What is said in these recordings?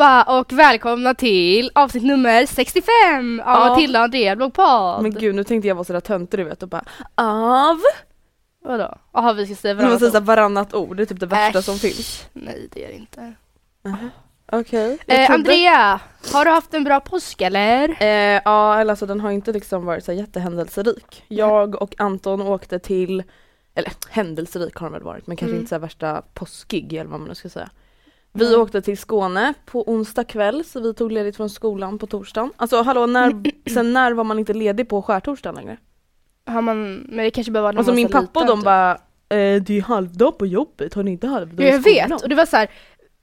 Allihopa och välkomna till avsnitt nummer 65 av Ja. Matilda och Andrea bloggpodd. Men gud nu tänkte jag vara sådär töntig du vet och bara av. Vadå? Jaha vi ska säga varannat säga varannat ord, det är typ det värsta Äsch. som finns. Nej det är det inte. Okej. jag Eh, Andrea, har du haft en bra påsk eller? Eh, ja eller alltså den har inte liksom varit så jättehändelserik. Jag och Anton åkte till, eller händelserik har den väl varit men kanske Mm. inte så värsta påskig eller vad man nu ska säga. Vi åkte till Skåne på onsdag kväll så vi tog ledigt från skolan på torsdagen. Alltså hallå när, sen när var man inte ledig på skärtorsdagen längre? Har man, men det kanske bara var när Alltså man min var så pappa och liten, de typ. bara eh, det är halvdag på jobbet, har ni inte halvdag Ja, i jag skolan?" vet och det var så här.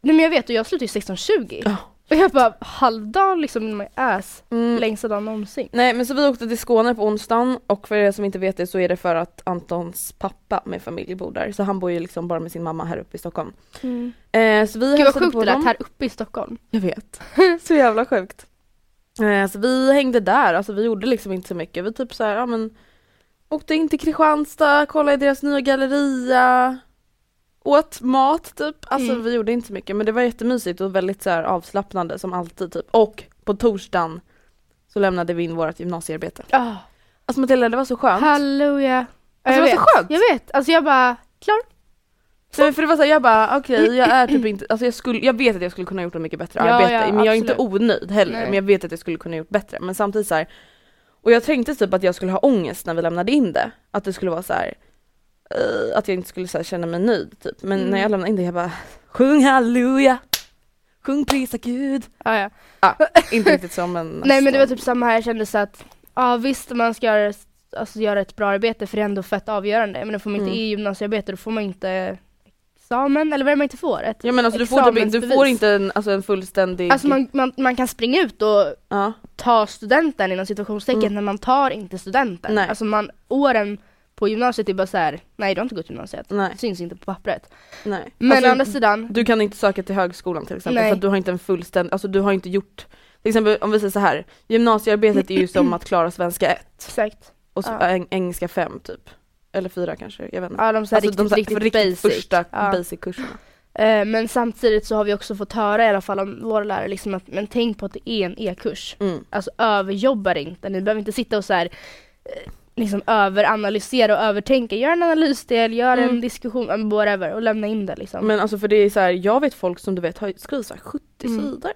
Nej men jag vet och jag slutade ju 16.20 Ja. Och jag bara halvdag liksom in my ass, Mm. längsta dagen någonsin. Nej men så vi åkte till Skåne på onsdagen och för er som inte vet det så är det för att Antons pappa med familj bor där så han bor ju liksom bara med sin mamma här uppe i Stockholm. Eh, så vi Gud vad sjukt det lät här uppe i Stockholm. Jag vet. så jävla sjukt. Eh, så vi hängde där, alltså vi gjorde liksom inte så mycket. Vi typ så här, ja men åkte in till Kristianstad, kollade i deras nya galleria, åt mat typ. Alltså Mm. vi gjorde inte så mycket men det var jättemysigt och väldigt så här avslappnande som alltid typ. Och på torsdagen så lämnade vi in vårt gymnasiearbete. Ah. Alltså Matilda det var så skönt. Halleluja. Alltså, jag det var vet, så skönt. jag vet. Alltså jag bara, klar. Nej, för det var så här, jag bara okej jag är typ inte, alltså jag, skulle, jag vet att jag skulle kunna gjort ett mycket bättre Ja, arbete ja, men jag är inte absolut. onöjd heller Nej. men jag vet att jag skulle kunna gjort bättre men samtidigt så här. Och jag tänkte typ att jag skulle ha ångest när vi lämnade in det. Att det skulle vara så här. Eh, att jag inte skulle här, känna mig nöjd typ. Men Mm. när jag lämnade in det jag bara sjung halleluja, sjung prisa gud. Ja, ja. Ja, inte riktigt så men Nej men det var typ samma här, jag kände så att ja visst man ska göra, alltså, göra ett bra arbete för det är ändå fett avgörande. Men då får man inte Mm. i gymnasiearbete då får man inte examen eller vad är det man inte får? Ett Ja men alltså du får, typ, inte- du får inte en, alltså, en fullständig... Alltså man, man, man kan springa ut och ja. ta studenten inom situationstecken Mm. men man tar inte studenten. Nej. Alltså man, åren på gymnasiet är bara så här, nej du har inte gått gymnasiet. Nej, Det syns inte på pappret. nej. Men Alltså, å andra sidan, Du kan inte söka till högskolan till exempel Nej. för att du har inte en fullständig, alltså du har inte gjort till exempel om vi säger så här, gymnasiearbetet är ju som att klara svenska 1 exakt. och så, Ja. eng- engelska 5 typ. Eller 4 kanske, jag vet inte. Ja de så här Alltså, riktigt, de så här riktigt, riktigt basic. första Ja. basic-kurserna. Eh, men samtidigt så har vi också fått höra i alla fall om våra lärare liksom att men tänk på att det är en e-kurs. Mm. Alltså överjobba det inte. Ni behöver inte sitta och så här eh, liksom överanalysera och övertänka. Gör en analysdel, gör en Mm. diskussion, um, whatever och lämna in det liksom. Men alltså för det är så här, jag vet folk som du vet har skrivit så här 70 Mm. sidor.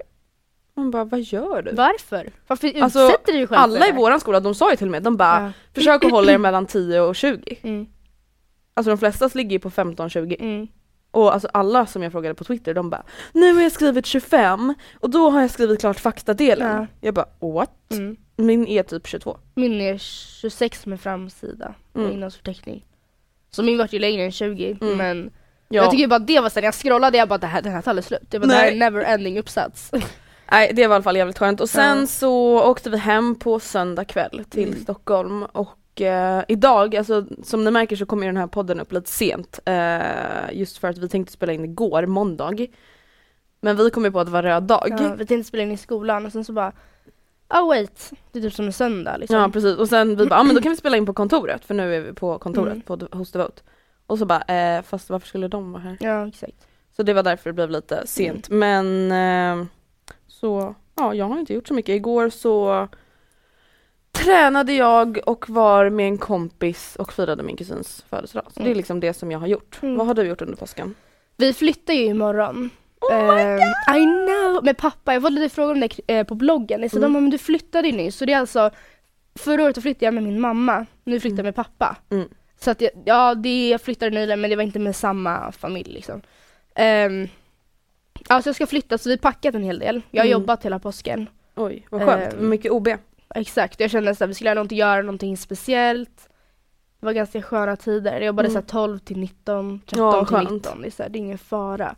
Man bara, vad gör du? Varför? Varför Alltså, utsätter du dig själv Alla i våran skola, de sa ju till mig, de bara Ja. försök att hålla er mellan 10 och 20. Mm. Alltså de flesta ligger ju på 15-20. Mm. Och alltså alla som jag frågade på Twitter de bara Nu har jag skrivit 25 och då har jag skrivit klart faktadelen. Ja. Jag bara what? Mm. Min är typ 22. Min är 26 med framsida Mm. innehållsförteckning. Så min vart ju längre än 20 Mm. men Ja. Jag tycker bara det var så när jag scrollade jag bara det här, den här tar aldrig slut. Det Nej. en never ending uppsats. Nej det var i alla fall jävligt skönt och sen Ja. så åkte vi hem på söndag kväll till Mm. Stockholm och eh, idag, alltså som ni märker så kommer den här podden upp lite sent eh, just för att vi tänkte spela in igår, måndag. Men vi kom ju på att det var röd dag. Ja, vi tänkte spela in i skolan och sen så bara Oh wait, det är typ som en söndag liksom. Ja precis och sen vi bara, ah, men då kan vi spela in på kontoret för nu är vi på kontoret Mm. på, hos Devote. Och så bara, eh, fast varför skulle de vara här? Ja exakt. Så det var därför det blev lite sent men eh, så, ja jag har inte gjort så mycket. Igår så tränade jag och var med en kompis och firade min kusins födelsedag. Så det är Mm. liksom det som jag har gjort. Mm. Vad har du gjort under påsken? Vi flyttar ju imorgon. Oh my Ehm, I know! Med pappa, jag fått lite frågor om det eh, på bloggen. Så Mm. de bara, men du flyttade ju nyss. Så det är alltså, förra året flyttade jag med min mamma, nu flyttar jag med pappa. Mm. Så att jag, ja, det, jag flyttade nyligen men det var inte med samma familj liksom. Um, ja, så jag ska flytta så vi har packat en hel del. Jag har Mm. jobbat hela påsken. Oj vad skönt, Ehm. mycket OB. Exakt, jag kände att vi skulle någonting, göra någonting speciellt. Det var ganska sköna tider. Jag jobbade Mm. så här 12 till 19, 13 Ja, till skönt. 19. Det är, så här, det är ingen fara.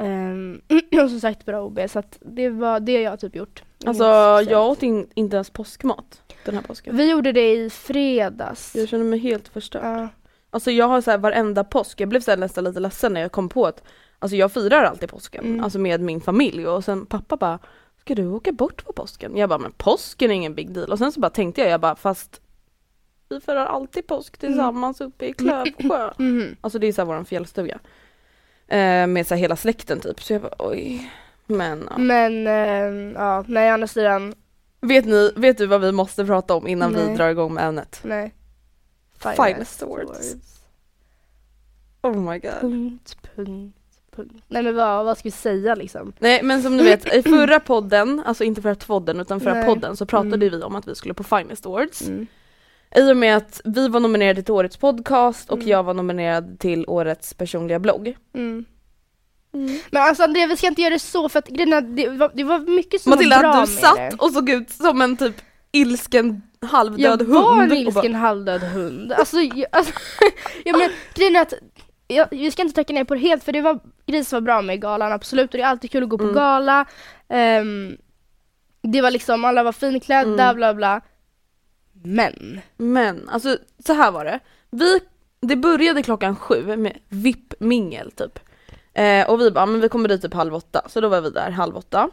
Um, och som sagt bra OB, så att det var det jag har typ gjort. Alltså jag åt in, inte ens påskmat den här påsken. Vi gjorde det i fredags. Jag känner mig helt förstörd. Ja. Alltså jag har så här varenda påsk, jag blev så här nästan lite ledsen när jag kom på att Alltså jag firar alltid påsken, Mm. alltså med min familj och sen pappa bara Ska du åka bort på påsken? Jag bara men påsken är ingen big deal och sen så bara tänkte jag, jag bara fast Vi firar alltid påsk tillsammans uppe i Klövsjö Mhm. Alltså det är så här våran fjällstuga eh, Med så här hela släkten typ, så jag bara oj Men ja. Men ehm, ja, nej å andra sidan, vet ni, vet du vad vi måste prata om innan vi Nej. drar igång med ämnet? nej. Finest words. Oh my god Punkt, punkt, punkt. Nej men vad, vad ska vi säga liksom? Nej men som ni vet, i förra podden, alltså inte förra podden utan förra Nej. podden så pratade Mm. vi om att vi skulle på Finest Awards. Mm. I och med att vi var nominerade till årets podcast och Mm. jag var nominerad till årets personliga blogg. Mm. Men alltså Andrea vi ska inte göra det så för att grejen det, var, det var mycket som Matilda var bra du med satt det. och såg ut som en typ ilsken halvdöd Jag hund. var en ilsken halvdöd hund. Alltså, jag, alltså jag menar, grejen är att jag, vi ska inte tacka ner på det helt för det var grejer som var bra med galan absolut och det är alltid kul att gå på Mm. gala. Ehm, det var liksom, alla var finklädda Mm. bla bla. Men, Men alltså så här var det. Vi, det började klockan sju med VIP-mingel typ. Eh, och vi bara, men vi kommer dit typ halv åtta. Så då var vi där halv åtta.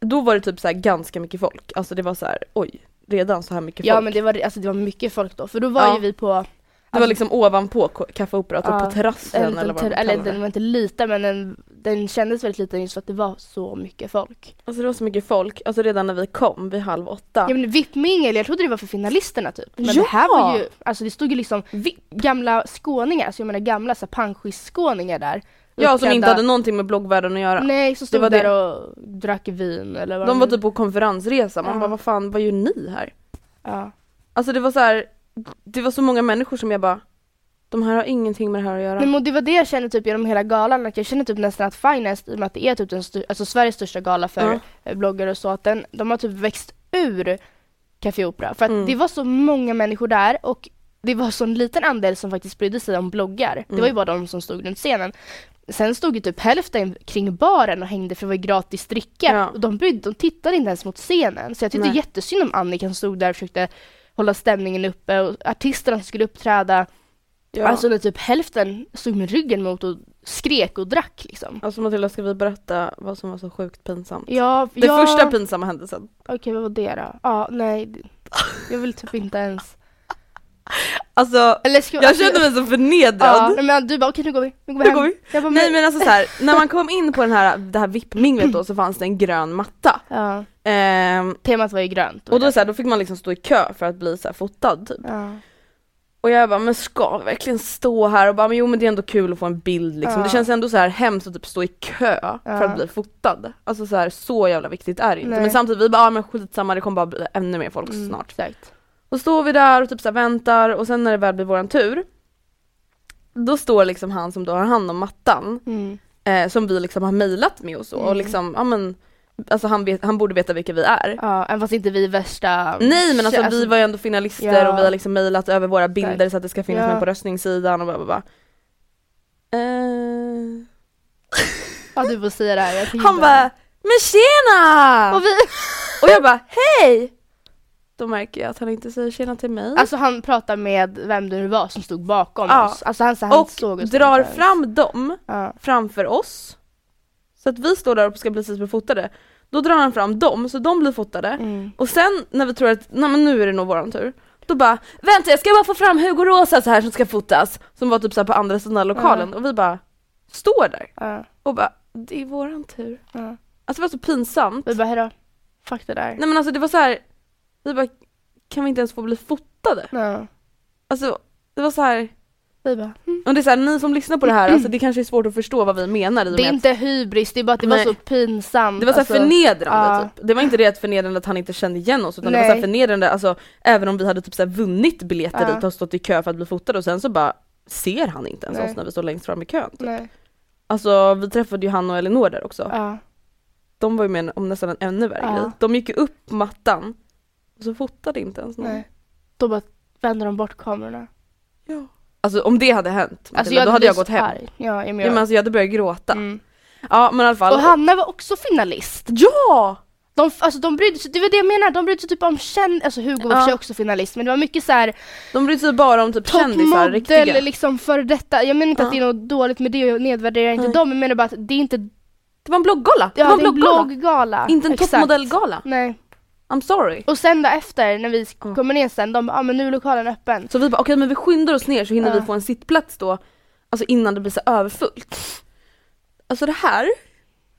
Då var det typ så här ganska mycket folk. Alltså det var så här, oj, redan så här mycket ja folk. men det var, alltså, det var mycket folk då för då var Ja. ju vi på Det var liksom ovanpå Café Opera, typ Ja, på terrassen en, eller vad ter- eller den var inte liten men den, den kändes väldigt liten just för att det var så mycket folk. Alltså det var så mycket folk, alltså redan när vi kom vid halv åtta. Ja men VIP-mingel, jag trodde det var för finalisterna typ. Men Ja! det här var ju, alltså det stod ju liksom VIP. gamla skåningar, alltså jag menar gamla panschis-skåningar där. Ja som inte hade någonting med bloggvärlden att göra. Nej, som stod var där det. och drack vin eller vad De var typ på konferensresa, man Ja. bara vad fan, vad gör ni här? Ja. Alltså det var så här, det var så många människor som jag bara de här har ingenting med det här att göra. Men det var det jag kände typ genom hela galan, att jag känner typ nästan att Finest, i och med att det är typ den styr- alltså Sveriges största gala för Ja. eh, bloggare och så, att den, de har typ växt ur Café Opera. För att Mm. det var så många människor där och det var så en liten andel som faktiskt brydde sig om bloggar. Det Mm. var ju bara de som stod runt scenen. Sen stod ju typ hälften kring baren och hängde för det var gratis dricka. Ja. Och de, brydde, de tittade inte ens mot scenen. Så jag tyckte Nej. jättesynd om Annika som stod där och försökte hålla stämningen uppe och artisterna som skulle uppträda. Ja. Alltså när typ hälften stod med ryggen mot och skrek och drack liksom. Alltså Matilda, ska vi berätta vad som var så sjukt pinsamt? Ja, Det ja. första pinsamma händelsen. Okej, vad var det då? Ja, nej. Jag vill typ inte ens. Alltså, Eller ska jag alltså, kände mig så Ja, förnedrad. nej, men du bara okej nu går vi. Nu går vi hem. går vi. Bara, Nej men alltså så här, när man kom in på den här, det här VIP-minglet då så fanns det en grön matta. Ja, Ehm, temat var ju grönt. och då, så här, då fick man liksom stå i kö för att bli så här fotad typ. ja. Och jag bara, men ska vi verkligen stå här och bara, men jo men det är ändå kul att få en bild liksom. Ja. Det känns ändå så här hemskt att typ stå i kö för Ja. att bli fotad. Alltså så här, så jävla viktigt är det inte. Nej. Men samtidigt, vi bara, ah, men skitsamma det kommer bara bli ännu mer folk Mm, snart. Exakt. Och står vi där och typ så väntar och sen när det väl blir våran tur Då står liksom han som då har hand om mattan Mm. eh, Som vi liksom har mejlat med och så och Mm. liksom, ja men Alltså han, vet, han borde veta vilka vi är Ja, även fast inte vi är värsta... Nej men alltså, vi var ju ändå finalister Ja. och vi har liksom mejlat över våra bilder Exakt. så att det ska finnas Ja. med på röstningssidan och bla bla bla Eh, Ja du får säga det här. Han bara Men tjena! och vi, Och jag bara hej! Då märker jag att han inte säger tjena till mig. Alltså han pratar med vem det nu var som stod bakom Ja. oss. Alltså han, så han och såg oss drar fram dem Ja. framför oss. Så att vi står där och ska precis bli fotade. Då drar han fram dem så de blir fotade. Mm. Och sen när vi tror att nej men nu är det nog våran tur. Då bara vänta jag ska bara få fram Hugo Rosa så här som ska fotas. Som var typ så här på andra sidan lokalen och vi bara står där Ja. och bara det är våran tur. Ja. Alltså det var så pinsamt. Vi bara hejdå. Fuck det där. Nej men alltså det var så här. vi bara kan vi inte ens få bli fotade? Alltså det var så här. Vi bara, mm. och det är så här, ni som lyssnar på det här, alltså det kanske är svårt att förstå vad vi menar i och Det är med att inte hybris, det är bara att det var Nej. så pinsamt. Det var så här alltså, förnedrande ja. typ. Det var inte det att förnedrande att han inte kände igen oss utan det var Nej. så här förnedrande, alltså även om vi hade typ så här vunnit biljetter Ja. dit och stått i kö för att bli fotade och sen så bara ser han inte ens Nej. oss när vi står längst fram i kön. Typ. Nej. Alltså vi träffade ju han och Elinor där också. Ja. De var ju med om nästan en ännu värre Ja. grej. De gick ju upp mattan och så fotade inte ens någon. Nej. Då bara vände de bort kamerorna. Ja. Alltså om det hade hänt Alltså jag då hade jag gått hem. arg. Ja, jag Ja, men alltså jag hade börjat gråta. mm. Ja men i alla fall. Och Hanna var också finalist. Ja! De, alltså de brydde sig, det var det jag menar, de brydde sig typ om känd, alltså Hugo var Ja. för också finalist men det var mycket så här De brydde sig bara om typ kändisar, riktiga. toppmodell liksom för detta. Jag menar inte att Ja. det är något dåligt med det och nedvärderar inte Nej. dem, jag menar bara att det är inte, Det var en blogggala! Det ja var en blogggala! blogggala. Inte en toppmodellgala. Nej. I'm sorry. Och sen då efter när vi Ja. kommer ner sen, de bara, ah, men nu är lokalen öppen. Så vi bara okej men vi skyndar oss ner så hinner Ja. vi få en sittplats då, alltså innan det blir så överfullt. Alltså det här,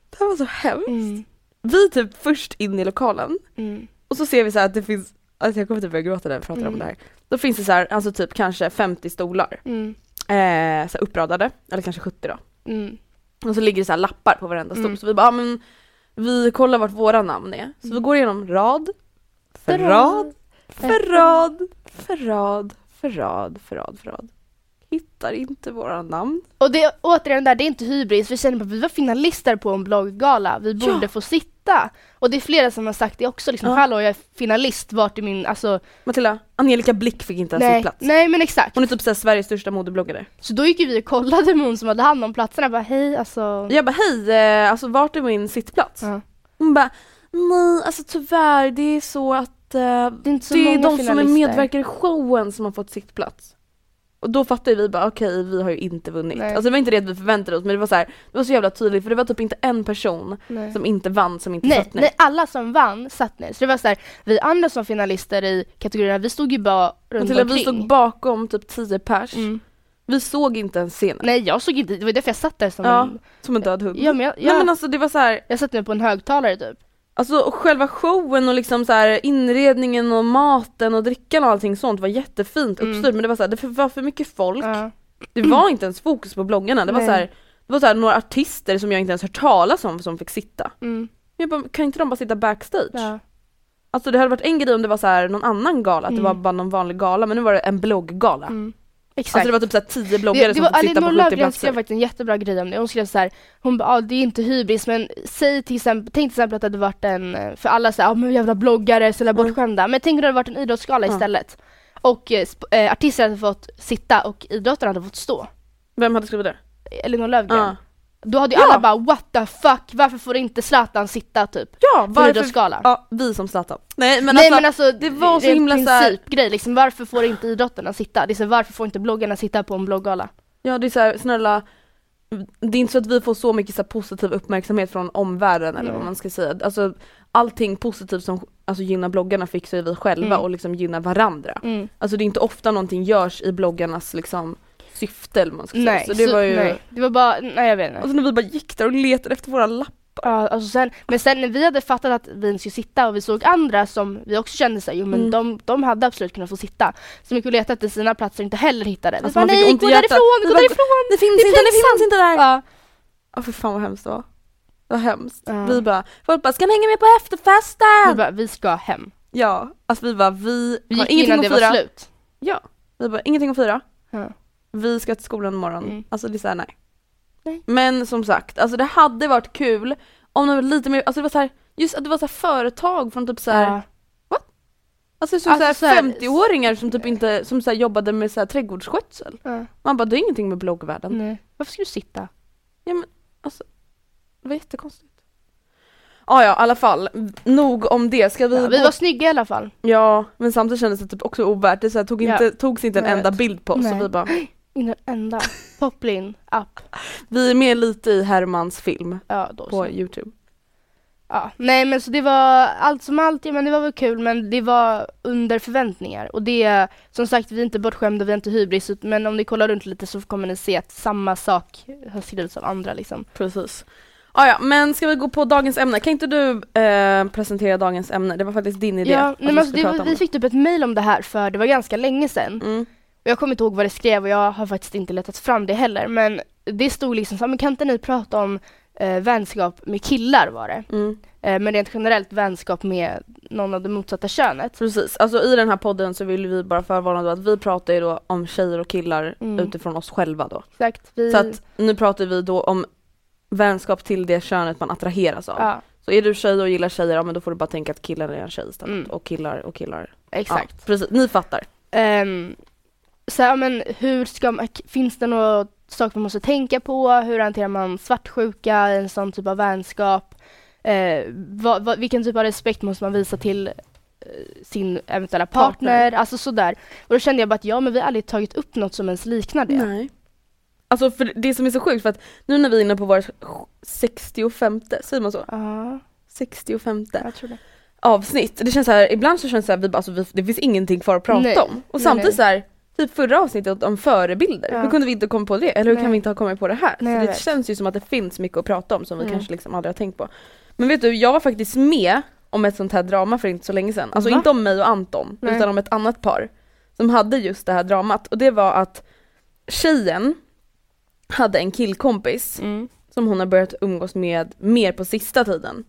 det här var så hemskt. Mm. Vi är typ först in i lokalen Mm. och så ser vi så här att det finns, alltså jag kommer typ börja gråta när jag pratar om Mm. det här. Då finns det så här, alltså typ kanske 50 stolar, Mm. eh, så uppradade, eller kanske 70 då. Mm. Och så ligger det så här lappar på varenda stol Mm. så vi bara, ah, men vi kollar vart våra namn är. Så vi går igenom rad, för rad, för rad, för rad, för rad, för rad, för rad. Hittar inte våra namn. Och det, återigen där, det är inte hybris, vi känner bara att vi var finalister på en blogggala, vi borde Ja. få sitta. Och det är flera som har sagt det också, liksom, Ja. hallå jag är finalist, vart är min, alltså Matilda, Angelica Blick fick inte ens nej, sittplats. nej men exakt. Hon är typ så här Sveriges största modebloggare. Så då gick vi och kollade med hon som hade hand om platserna, bara hej alltså. Jag bara hej, eh, alltså vart är min sittplats? Ja. Hon bara nej alltså tyvärr det är så att eh, Det är det är de som är medverkar i showen som har fått sittplats. Och då fattar vi bara okej vi har ju inte vunnit. Nej. Alltså det var inte det att vi förväntade oss men det var så här, det var så jävla tydligt för det var typ inte en person Nej. som inte vann som inte Nej, satt ner. nej, alla som vann satt ner. Så det var så här, vi andra som finalister i kategorierna, vi stod ju bara runt Matilda, omkring. vi stod bakom typ 10 pers. mm. Vi såg inte ens scenen. Nej jag såg inte, det var därför jag satt där som Ja, en, Som en död hund. ja, men jag, Nej jag, men alltså det var så här, jag satt ner på en högtalare typ. Alltså och själva showen och liksom så här inredningen och maten och drickan och allting sånt var jättefint Mm. uppstyrt men det var så här, det var för mycket folk. Ja. Det var inte ens fokus på bloggarna. Det var Nej. så här, det var så några artister som jag inte ens hört talas om som fick sitta. Mm. Jag bara, kan inte de bara sitta backstage? Ja. Alltså det hade varit en grej om det var så någon annan gala, att det Mm. var bara någon vanlig gala men nu var det en blogggala. Mm. Exakt. Alltså det var typ så här tio bloggare det, det som var fick sitta på Elinor 70 Löfgren skrev platser. faktiskt en jättebra grej om det. Hon skrev så här, hon bara, ah, det är inte hybris men säg till exempel, tänk till exempel att det hade varit en, för alla säger, ah, men jävla bloggare så jävla Mm. bortskämda. Men tänk om det hade varit en idrottsgala Ja. istället. Och eh, eh, artister hade fått sitta och idrottare hade fått stå. Vem hade skrivit det? Elinor Löfgren. Ja. Då hade ju Ja. alla bara what the fuck, varför får inte Zlatan sitta typ? Ja, varför? idrottsgala. Ja, vi som Zlatan. Nej men Nej alltså, men alltså det var så himla så här- principgrej liksom, varför får inte idrottarna sitta? Det är så, varför får inte bloggarna sitta på en blogggala? Ja det är såhär, snälla Det är inte så att vi får så mycket så här, positiv uppmärksamhet från omvärlden eller Nej. vad man ska säga. Alltså allting positivt som alltså, gynnar bloggarna fixar ju vi själva Mm. och liksom gynnar varandra. Mm. Alltså det är inte ofta någonting görs i bloggarnas liksom syfte eller man ska säga. Nej, Så det var ju, nej, det var bara, nej jag vet inte. alltså när vi bara gick där och letade efter våra lappar. Ja, alltså sen, men sen när vi hade fattat att vi skulle sitta och vi såg andra som vi också kände sig, jo men Mm. de, de hade absolut kunnat få sitta. Så mycket och letade efter sina platser och inte heller hittade. Alltså, vi bara, nej gå därifrån, gå därifrån! Det finns Det inte, det finns inte där! Ja. Ja för fan vad hemskt det var. Det var hemskt. Ja. Vi bara, folk bara, ska ni hänga med på efterfesten? Vi bara, vi ska hem. Ja, alltså vi bara, vi, Vi har gick ingenting att det fira. var slut. Ja, vi bara ingenting att fira. Ja. Vi ska till skolan imorgon. Mm. Alltså det är såhär nej. Nej. Men som sagt, alltså det hade varit kul om det var lite mer, alltså det var så här, just att det var så här företag från typ så här, Ja. Alltså som Alltså, så här så här- 50-åringar som typ inte, som så här jobbade med så här trädgårdsskötsel. Ja. Man bara, det är ingenting med bloggvärlden. Nej. Varför ska du sitta? Ja men alltså, det var jättekonstigt. Ah, ja, i alla fall. Nog om det. Ska vi, Ja, vi var snygga i alla fall. Ja, men samtidigt kändes det typ också ovärt. Det så här, tog Ja. inte, togs inte en enda bild på oss. Så Nej. vi bara, In den enda. Poplin app. vi är med lite i Hermans film Ja, då på så. Youtube. Ja, nej men så det var allt som allt, ja, men det var väl kul men det var under förväntningar och det, som sagt vi är inte bortskämda, vi är inte hybris men om ni kollar runt lite så kommer ni se att samma sak har skrivits av andra liksom. Precis. Ah, ja, men ska vi gå på dagens ämne? Kan inte du eh, presentera dagens ämne? Det var faktiskt din idé. Ja, nej, vi men alltså, om vi fick typ ett mail om det här för det var ganska länge sedan. Mm. Jag kommer inte ihåg vad det skrev och jag har faktiskt inte letat fram det heller men det stod liksom så men kan inte ni prata om eh, vänskap med killar var det. Mm. Eh, men rent generellt vänskap med någon av det motsatta könet. Precis, alltså i den här podden så vill vi bara förvarna då att vi pratar ju då om tjejer och killar Mm. utifrån oss själva då. Exakt. Vi, Så att nu pratar vi då om vänskap till det könet man attraheras av. ja, Så är du tjej och gillar tjejer, ja men då får du bara tänka att killar är en tjej istället. Mm. Och killar och killar. exakt. Ja, precis, ni fattar. Ehm, så här, men hur ska man, finns det några saker man måste tänka på? Hur hanterar man svartsjuka, en sån typ av vänskap? Eh, vad, vad, vilken typ av respekt måste man visa till eh, sin eventuella partner? Partner. Alltså sådär. Och då kände jag bara att ja, men vi har aldrig tagit upp något som ens liknar det. Nej. Alltså för det som är så sjukt för att nu när vi är inne på vårt 65, säger man så? Ja, 65 jag tror det. avsnitt. Det känns så här, ibland så känns det så här, vi bara, alltså, vi, det finns ingenting kvar att prata Nej. om. Och Nej, samtidigt nej. så här, typ förra avsnittet om förebilder, Ja. hur kunde vi inte komma på det? Eller hur kan Nej. vi inte ha kommit på det här? Nej, det vet. känns ju som att det finns mycket att prata om som vi Mm. kanske liksom aldrig har tänkt på. Men vet du, jag var faktiskt med om ett sånt här drama för inte så länge sedan. Alltså Va? inte om mig och Anton, Nej. utan om ett annat par. Som hade just det här dramat. Och det var att tjejen hade en killkompis Mm. som hon har börjat umgås med mer på sista tiden.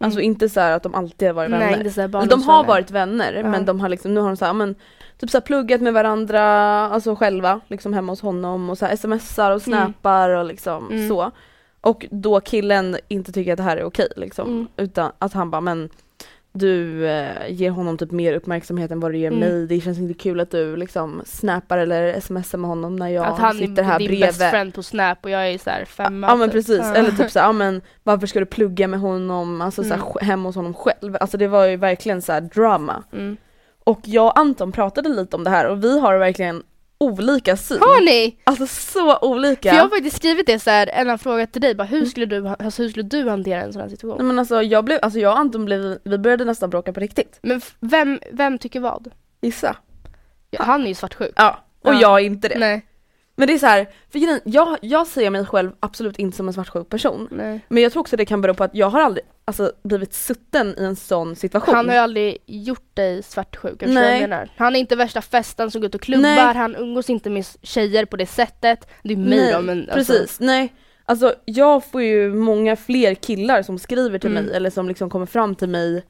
Alltså inte så här att de alltid har varit vänner. Mm. Nej, inte så här de har varit vänner Ja. men de har liksom, nu har de så här, men, typ så här pluggat med varandra, alltså själva, liksom hemma hos honom och så här smsar och Mm. snappar och liksom Mm. så. Och då killen inte tycker att det här är okej liksom. Mm. Utan att han bara men du eh, ger honom typ mer uppmärksamhet än vad du ger Mm. mig. Det känns inte kul att du liksom snappar eller smsar med honom när jag att han sitter här är din bredvid. best friend på Snap och jag är så här femma. Ja men typ. precis, Ja. eller typ såhär, ja men varför ska du plugga med honom, alltså Mm. såhär, hemma hos honom själv? Alltså det var ju verkligen såhär drama. Mm. Och jag och Anton pratade lite om det här och vi har verkligen olika syn. Har ni? Alltså så olika. För jag har faktiskt skrivit det så här, en har frågat till dig, bara, hur, skulle du, alltså, hur skulle du hantera en sån här situation? Nej men alltså jag blev, alltså jag och Anton blev, vi började nästan bråka på riktigt. Men vem, vem tycker vad? Gissa. Ja, han är ju svartsjuk. Ja, och Ja. jag är inte det. Nej, Men det är så här, för jag, jag ser mig själv absolut inte som en svartsjuk person. nej. Men jag tror också det kan bero på att jag har aldrig alltså, blivit sutten i en sån situation. Han har ju aldrig gjort dig svartsjuk, Nej. jag menar. Han är inte värsta festen som går ut och klubbar, Nej. han umgås inte med tjejer på det sättet. Det är mig Nej, då men alltså, Precis, nej. Alltså jag får ju många fler killar som skriver till Mm. mig eller som liksom kommer fram till mig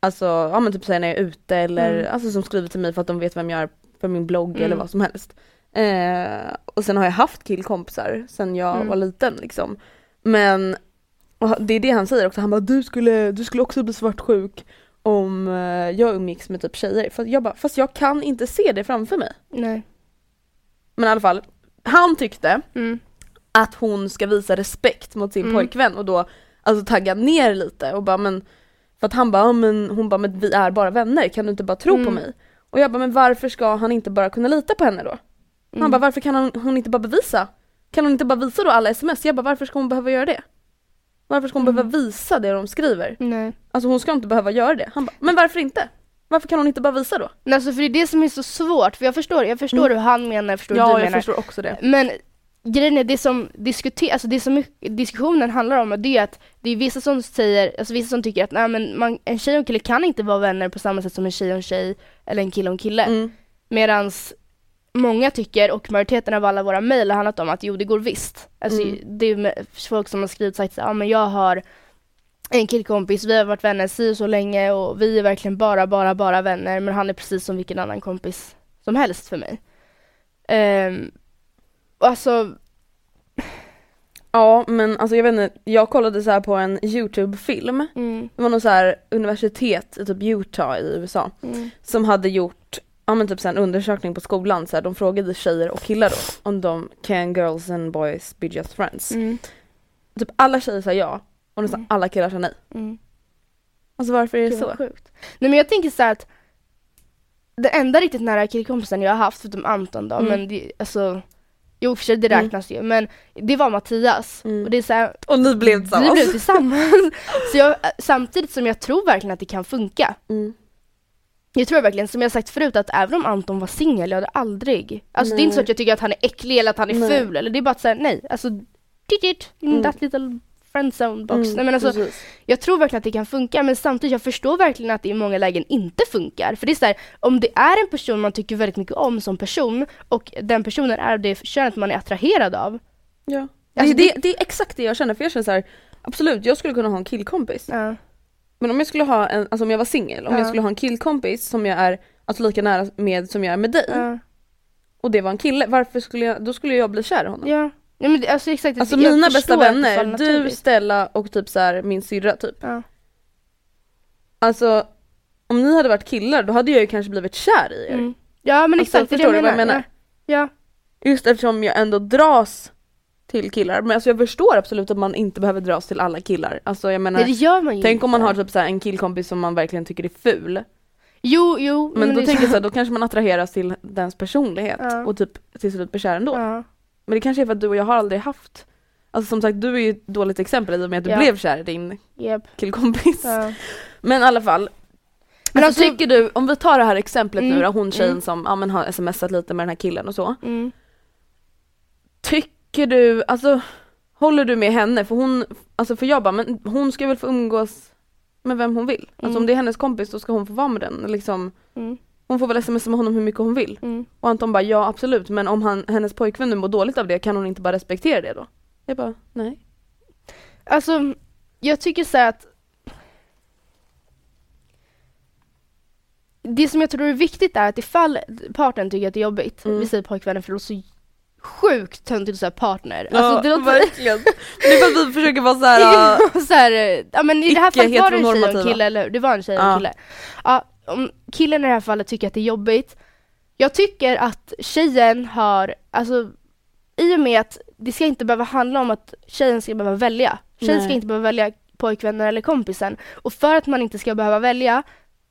Alltså, ja men typ såhär när jag är ute eller Mm. alltså som skriver till mig för att de vet vem jag är för min blogg Mm. eller vad som helst. Eh, och sen har jag haft killkompisar sen jag Mm. var liten liksom. Men det är det han säger också, han bara du skulle, du skulle också bli svartsjuk om eh, jag umgicks med typ tjejer. För jag bara, fast jag kan inte se det framför mig. Nej. Men i alla fall, han tyckte Mm. att hon ska visa respekt mot sin Mm. pojkvän och då alltså tagga ner lite och bara men för att han bara, men hon bara men vi är bara vänner, kan du inte bara tro på Mm. mig? Och jag bara men varför ska han inte bara kunna lita på henne då? Mm. Han bara varför kan hon, hon inte bara bevisa? Kan hon inte bara visa då alla sms? Jag bara varför ska hon behöva göra det? Varför ska hon Mm. behöva visa det de skriver? Nej. Alltså hon ska inte behöva göra det. Han bara, men varför inte? Varför kan hon inte bara visa då? Men Alltså för det är det som är så svårt, för jag förstår, jag förstår hur han menar, jag förstår hur Mm. Ja du jag menar. förstår också det. Men grejen är det som diskuter, alltså det som diskussionen handlar om det är att det är vissa som säger, alltså vissa som tycker att nej, men man, en tjej och en kille kan inte vara vänner på samma sätt som en tjej och en tjej eller en kille och en kille. Mm. Medans många tycker, och majoriteten av alla våra mejl har handlat om att jo det går visst. Alltså Mm. det är folk som har skrivit sagt ja men jag har en killkompis, vi har varit vänner si så länge och vi är verkligen bara, bara, bara vänner men han är precis som vilken annan kompis som helst för mig. Um, alltså Ja men alltså jag vet inte, jag kollade så här på en YouTube-film. Mm. Det var någon så här universitet i typ Utah i USA Mm. som hade gjort ja, men typ så här en undersökning på skolan. Så här, de frågade tjejer och killar då om de can girls and boys be just friends. Mm. Typ alla tjejer sa ja och nästan Mm. alla killar sa nej. Mm. Alltså varför är det Gud, så? Sjukt. Nej men jag tänker så att den enda riktigt nära killkompisen jag har haft, förutom Anton då, Mm. men det, alltså Jo för sig det Mm. räknas ju, men det var Mattias. Mm. Och det är så här, Och ni blev vi tillsammans. blev tillsammans. så jag, samtidigt som jag tror verkligen att det kan funka. Mm. Jag tror verkligen, som jag sagt förut, att även om Anton var singel, jag hade aldrig Alltså det är inte så Nej. att jag tycker att han är äcklig eller att han är Nej. ful, eller det är bara att säga nej, alltså it, in Mm. that little friendzone box. Mm, nej, men alltså, precis. jag tror verkligen att det kan funka men samtidigt jag förstår verkligen att det i många lägen inte funkar. För det är så här, om det är en person man tycker väldigt mycket om som person och den personen är det könet man är attraherad av. Ja. Alltså, det, det, det är exakt det jag känner för jag känner så här, absolut jag skulle kunna ha en killkompis. Ja. Men om jag skulle ha en, alltså om jag var singel, om Ja. jag skulle ha en killkompis som jag är alltså lika nära med som jag är med dig Ja. och det var en kille, varför skulle jag, då skulle jag bli kär i honom. ja. Nej, men det, alltså, exakt, Alltså jag mina bästa vänner, du. Stella och typ så här min syrra typ. Ja. Alltså om ni hade varit killar då hade jag ju kanske blivit kär i er. Mm. ja men Alltså, exakt, det är det du vad jag menar? Ja. Just eftersom jag ändå dras till killar. Men alltså jag förstår absolut att man inte behöver dras till alla killar. Alltså jag menar, Nej, det gör man ju tänk om man inte. har typ så här en killkompis som man verkligen tycker är ful. Jo, jo. Men, då det- tänker jag så här, då kanske man attraheras till dens personlighet Ja. och typ till slut blir kär ändå. Ja. Men det kanske är för att du och jag har aldrig haft Alltså som sagt du är ju ett dåligt exempel i och med att du Ja. blev kär i din Japp. killkompis. Men i alla fall. Men alltså, alltså- tycker du, om vi tar det här exemplet nu Mm, då, hon tjejen mm. som ja, men har smsat lite med den här killen och så. Mm. Tycker du, alltså håller du med henne? För hon, alltså för jag bara, men hon ska väl få umgås med vem hon vill. Alltså Mm. om det är hennes kompis då ska hon få vara med den. Liksom, Mm. hon får väl smsa med honom hur mycket hon vill. Mm. Och Anton bara, ja absolut men om han, hennes pojkvän nu mår dåligt av det kan hon inte bara respektera det då? Jag bara, nej. Alltså, jag tycker så att Det som jag tror är viktigt är att ifall partnern tycker att det är jobbigt, Mm. vi säger pojkvännen för det låter så sjukt töntigt att säga partner. Alltså, det låter, verkligen. det är för att vi försöker vara såhär, uh, så här, ja men i det här fallet var det en tjej och en kille, eller hur? Det var en tjej och en Ja. kille. Ja, om killen i det här fallet tycker att det är jobbigt, jag tycker att tjejen har, alltså i och med att det ska inte behöva handla om att tjejen ska behöva välja. Tjejen ska Nej. inte behöva välja pojkvänner eller kompisen. Och för att man inte ska behöva välja,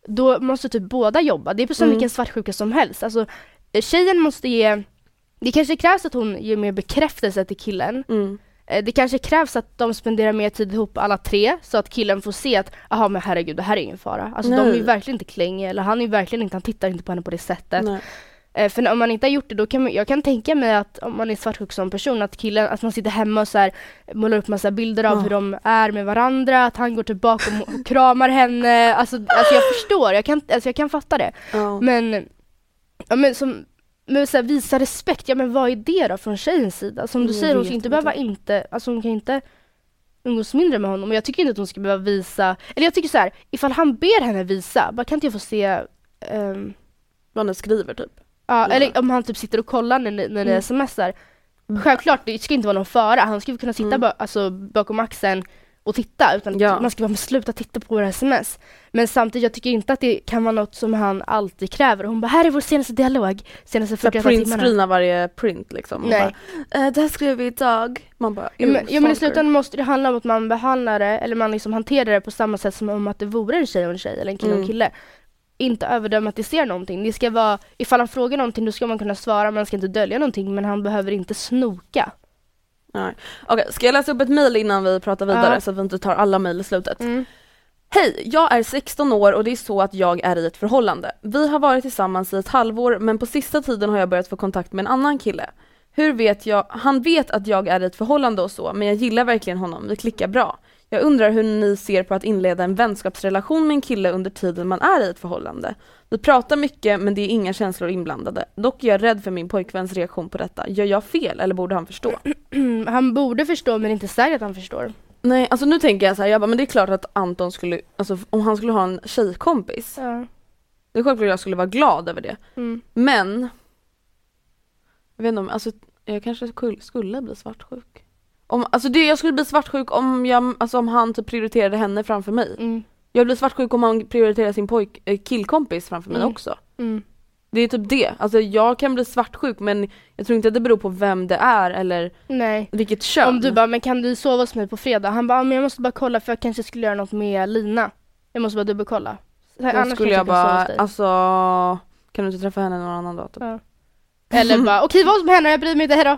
då måste typ båda jobba. Det är precis som Mm. vilken svartsjuka som helst. Alltså, eh, tjejen måste ge, det kanske krävs att hon ger mer bekräftelse till killen. mm. Eh, Det kanske krävs att de spenderar mer tid ihop alla tre så att killen får se att jaha men herregud det här är ingen fara. Alltså de är ju Nej. verkligen inte klängiga eller han är ju verkligen inte, han tittar inte på henne på det sättet. nej. Eh, För om man inte har gjort det då kan man, jag kan tänka mig att om man är svartsjuk som person att killen, att man sitter hemma och så här, målar upp massa bilder av Ja. hur de är med varandra, att han går tillbaka och, och kramar henne. Alltså, alltså jag förstår, jag kan, alltså jag kan fatta det. Ja. Men, ja, men som men så här, visa respekt, ja men vad är det då från tjejens sida? Som du säger, hon ska inte behöva inte, alltså hon kan inte umgås mindre med honom. Och jag tycker inte att hon ska behöva visa, eller jag tycker så här, ifall han ber henne visa, bara kan inte jag få se ehm, Vad ni skriver typ. Ja, Ja. eller om han typ sitter och kollar när ni, när ni Mm. smsar. Självklart, det ska inte vara någon fara. Han ska kunna sitta Mm. ba, alltså, bakom axeln och titta utan Ja. man ska bara sluta titta på våra sms. Men samtidigt, jag tycker inte att det kan vara något som han alltid kräver. Hon bara, här är vår senaste dialog, senaste Så 48 timmarna. printscreena varje print liksom. Nej. Bara, eh, det här skrev vi idag. Man bara, Ja, men, "Ew, ja men i stalker." slutändan måste det handla om att man behandlar det, eller man liksom hanterar det på samma sätt som om att det vore en tjej och en tjej, eller en kille och en Mm. kille. Inte överdramatisera någonting. Det ska vara, ifall han frågar någonting då ska man kunna svara, man ska inte dölja någonting, men han behöver inte snoka. Nej. Okej, ska jag läsa upp ett mail innan vi pratar vidare Ja. så att vi inte tar alla mail i slutet? Mm. Hej, jag är 16 år och det är så att jag är i ett förhållande. Vi har varit tillsammans i ett halvår men på sista tiden har jag börjat få kontakt med en annan kille. Hur vet jag, han vet att jag är i ett förhållande och så men jag gillar verkligen honom, vi klickar bra. Jag undrar hur ni ser på att inleda en vänskapsrelation med en kille under tiden man är i ett förhållande. Vi pratar mycket men det är inga känslor inblandade. Dock är jag rädd för min pojkväns reaktion på detta. Gör jag fel eller borde han förstå? han borde förstå men inte säkert att han förstår. Nej, alltså nu tänker jag så här, jag bara, men det är klart att Anton skulle, alltså om han skulle ha en tjejkompis, Ja. det är självklart jag skulle vara glad över det. Mm. Men, jag vet inte om, alltså jag kanske skulle bli svartsjuk. Om, alltså det, jag skulle bli svartsjuk om, jag, alltså om han typ prioriterade henne framför mig. Mm. Jag blir svartsjuk om han prioriterar sin pojk, eh, killkompis framför mig Mm. också. Mm. Det är typ det. Alltså jag kan bli svartsjuk men jag tror inte att det beror på vem det är eller Nej. vilket kön. Om du bara, men kan du sova hos mig på fredag? Han bara, "Ja, men jag måste bara kolla för jag kanske skulle göra något med Lina. Jag måste bara dubbelkolla. Då annars skulle jag sova bara, alltså kan du inte träffa henne någon annan dag? Typ? Ja. Eller bara, okej vad som händer, jag bryr mig inte, hejdå.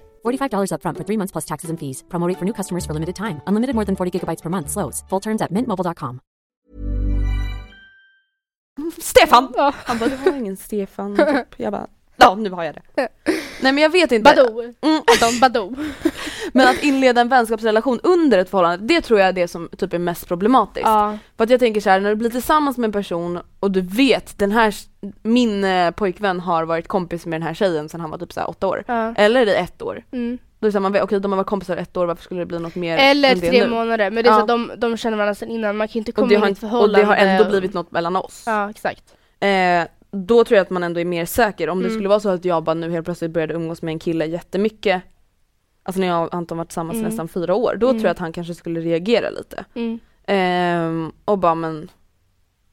$45 upfront for three months plus taxes and fees. Promo rate for new customers for limited time. Unlimited more than 40 gigabytes per month. Slows. Full terms at mintmobile.com. Stefan! Ja. Han bara, det var ingen Stefan. Typ. Jag bara, ja nu har jag det. Nej men jag vet inte. Badoo. Mm. Badoo. Men att inleda en vänskapsrelation under ett förhållande, det tror jag är det som typ är mest problematiskt. Ja. För att jag tänker så här, när du blir tillsammans med en person och du vet, den här, min eh, pojkvän har varit kompis med den här tjejen sedan han var typ så här åtta år. Ja. Eller i ett år. Mm. Då är det så man vet, okej de har varit kompisar ett år, varför skulle det bli något mer Eller tre nu? månader, men det är så Ja. att de, de känner varandra sedan innan, man kan inte komma in i ett inte- och förhållande. det har ändå blivit något mellan oss. Ja, exakt. Eh, då tror jag att man ändå är mer säker. Om det Mm. skulle vara så att jag bara nu helt plötsligt började umgås med en kille jättemycket, alltså när jag och Anton varit tillsammans Mm. nästan fyra år, då Mm. tror jag att han kanske skulle reagera lite. Mm. Ehm, och bara men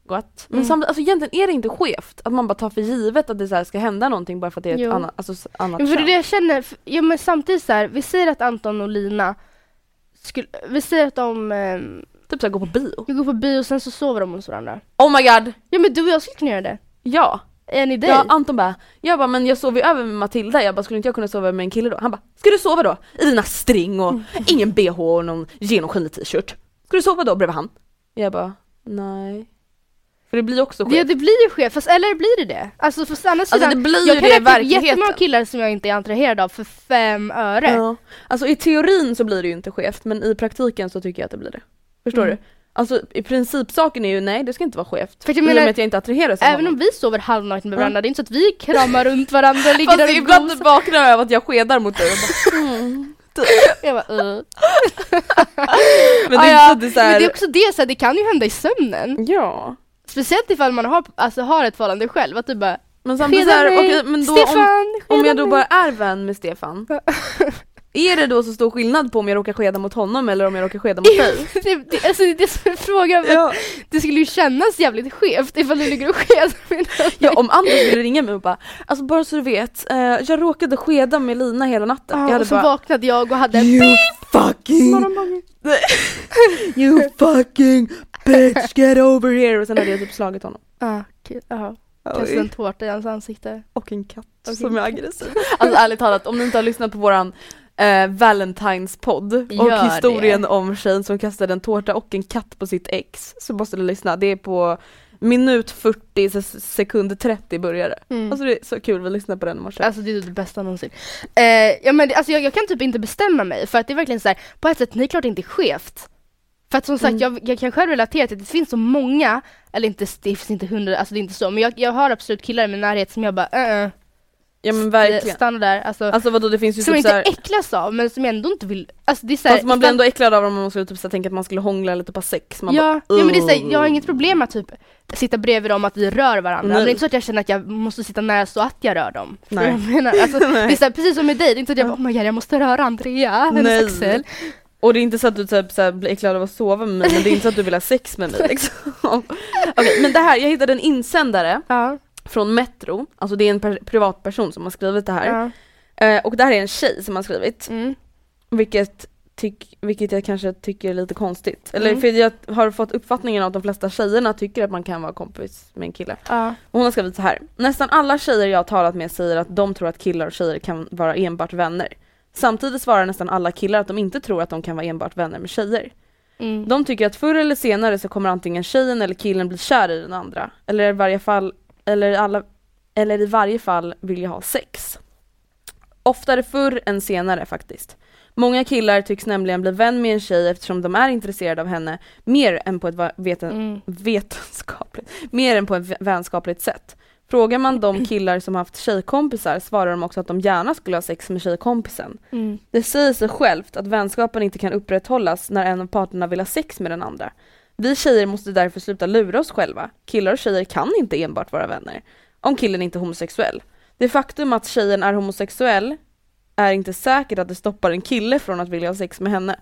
What? Men Mm. samtidigt, alltså egentligen är det inte skevt att man bara tar för givet att det så här ska hända någonting bara för att det är ett Jo. annat, alltså, annat Men för kön. det jag känner, f- ja men samtidigt så här, vi säger att Anton och Lina skulle, vi säger att de ehm, Typ såhär gå på bio. vi går på bio och sen så sover de hos varandra. Oh my god! Ja men du och jag skulle kunna göra det. Ja! Är ni dig? ja Anton bara, jag bara men jag sover ju över med Matilda, jag bara skulle inte jag kunna sova med en kille då? Han bara, ska du sova då? I dina string och ingen bh och någon genomskinlig t-shirt. Ska du sova då bredvid han? Jag bara, nej. För det blir också Ja skevt. det blir ju skevt, fast eller blir det det? Alltså för andra Alltså sidan, det blir jag kan det räkna upp jättemånga killar som jag inte är attraherad av för fem öre. Ja. Alltså i teorin så blir det ju inte skevt men i praktiken så tycker jag att det blir det. Förstår Mm. du? Alltså i principsaken är ju nej det ska inte vara skevt. För jag I och menar, med att jag inte attraheras Även honom. om vi sover halvnakna med varandra, det är inte så att vi kramar runt varandra ligger Fast där och ibland gosar. vaknar jag av att jag skedar mot dig och bara, mm. Jag bara, uh. Men det Ah, är ja. inte så att det är så Men här, det är också det, så här, det kan ju hända i sömnen. Ja. Speciellt ifall man har, alltså, har ett förhållande själv, att du bara Men samtidigt så Skeda här, mig, okej, men då om, Stefan, om skeda jag då bara är vän med Stefan, är det då så stor skillnad på om jag råkar skeda mot honom eller om jag råkar skeda mot dig? det, det, alltså, det är som en fråga, men Ja. det skulle ju kännas jävligt skevt ifall du ligger och skedar med någon. Ja, om andra skulle ringa mig och bara Alltså bara så du vet, eh, jag råkade skeda med Lina hela natten. jag Ja, hade och så bara vaknade jag och hade en You fucking You fucking bitch get over here och sen hade jag typ slagit honom. Ah, okej, ja. Kastade en tårta i hans ansikte. Och en katt Och som en är aggressiv. Alltså ärligt talat, om ni inte har lyssnat på våran eh, Valentine's-podd och Gör historien det. om tjejen som kastade en tårta och en katt på sitt ex så måste du lyssna. Det är på minut 40, se- sekund 30 börjar det. Mm. Alltså det är så kul, vi lyssnade på den i morse. Alltså det är det bästa någonsin. Eh, ja, men det, alltså jag, jag kan typ inte bestämma mig för att det är verkligen så här, på ett sätt, det är klart inte skevt. För att som sagt, Mm. jag, jag kan själv relatera till att det finns så många, eller inte, det finns inte hundra, alltså det är inte så, men jag, jag har absolut killar i min närhet som jag bara uh, uh, ja men verkligen. stanna där. Alltså, Alltså vadå det finns ju som typ inte såhär, äcklas av men som jag ändå inte vill, alltså det är såhär, fast man blir ändå äcklad av om man skulle typ så här, tänka att man skulle hångla eller typ ha sex. Man ja, bara, ja men det är såhär, jag har inget problem att typ sitta bredvid dem, att vi rör varandra. Nej. Men det är inte så att jag känner att jag måste sitta nära så att jag rör dem. Nej. jag menar? Alltså, det är såhär, precis som med dig, det är inte att jag bara oh my god jag måste röra Andrea, hennes Nej. axel. Och det är inte så att du typ så här, blir äcklad av att sova med mig men det är inte så att du vill ha sex med mig liksom. Okej men det här, jag hittade en insändare Ja, från Metro, alltså det är en per- privatperson som har skrivit det här. ja. Eh, och det här är en tjej som har skrivit, Mm. vilket, tyck, vilket jag kanske tycker är lite konstigt. Eller Mm. för jag har fått uppfattningen att de flesta tjejerna tycker att man kan vara kompis med en kille. Ja. Hon har skrivit så här. Nästan alla tjejer jag har talat med säger att de tror att killar och tjejer kan vara enbart vänner. Samtidigt svarar nästan alla killar att de inte tror att de kan vara enbart vänner med tjejer. Mm. De tycker att förr eller senare så kommer antingen tjejen eller killen bli kär i den andra. Eller i varje fall, eller, alla, eller i varje fall vilja ha sex. Oftare förr än senare faktiskt. Många killar tycks nämligen bli vän med en tjej eftersom de är intresserade av henne mer än på ett veten- Mm. vetenskapligt, mer än på ett vä- vänskapligt sätt. Frågar man de killar som haft tjejkompisar svarar de också att de gärna skulle ha sex med tjejkompisen. Mm. Det säger sig självt att vänskapen inte kan upprätthållas när en av parterna vill ha sex med den andra. Vi tjejer måste därför sluta lura oss själva. Killar och tjejer kan inte enbart vara vänner. Om killen inte är homosexuell. Det faktum att tjejen är homosexuell är inte säkert att det stoppar en kille från att vilja ha sex med henne.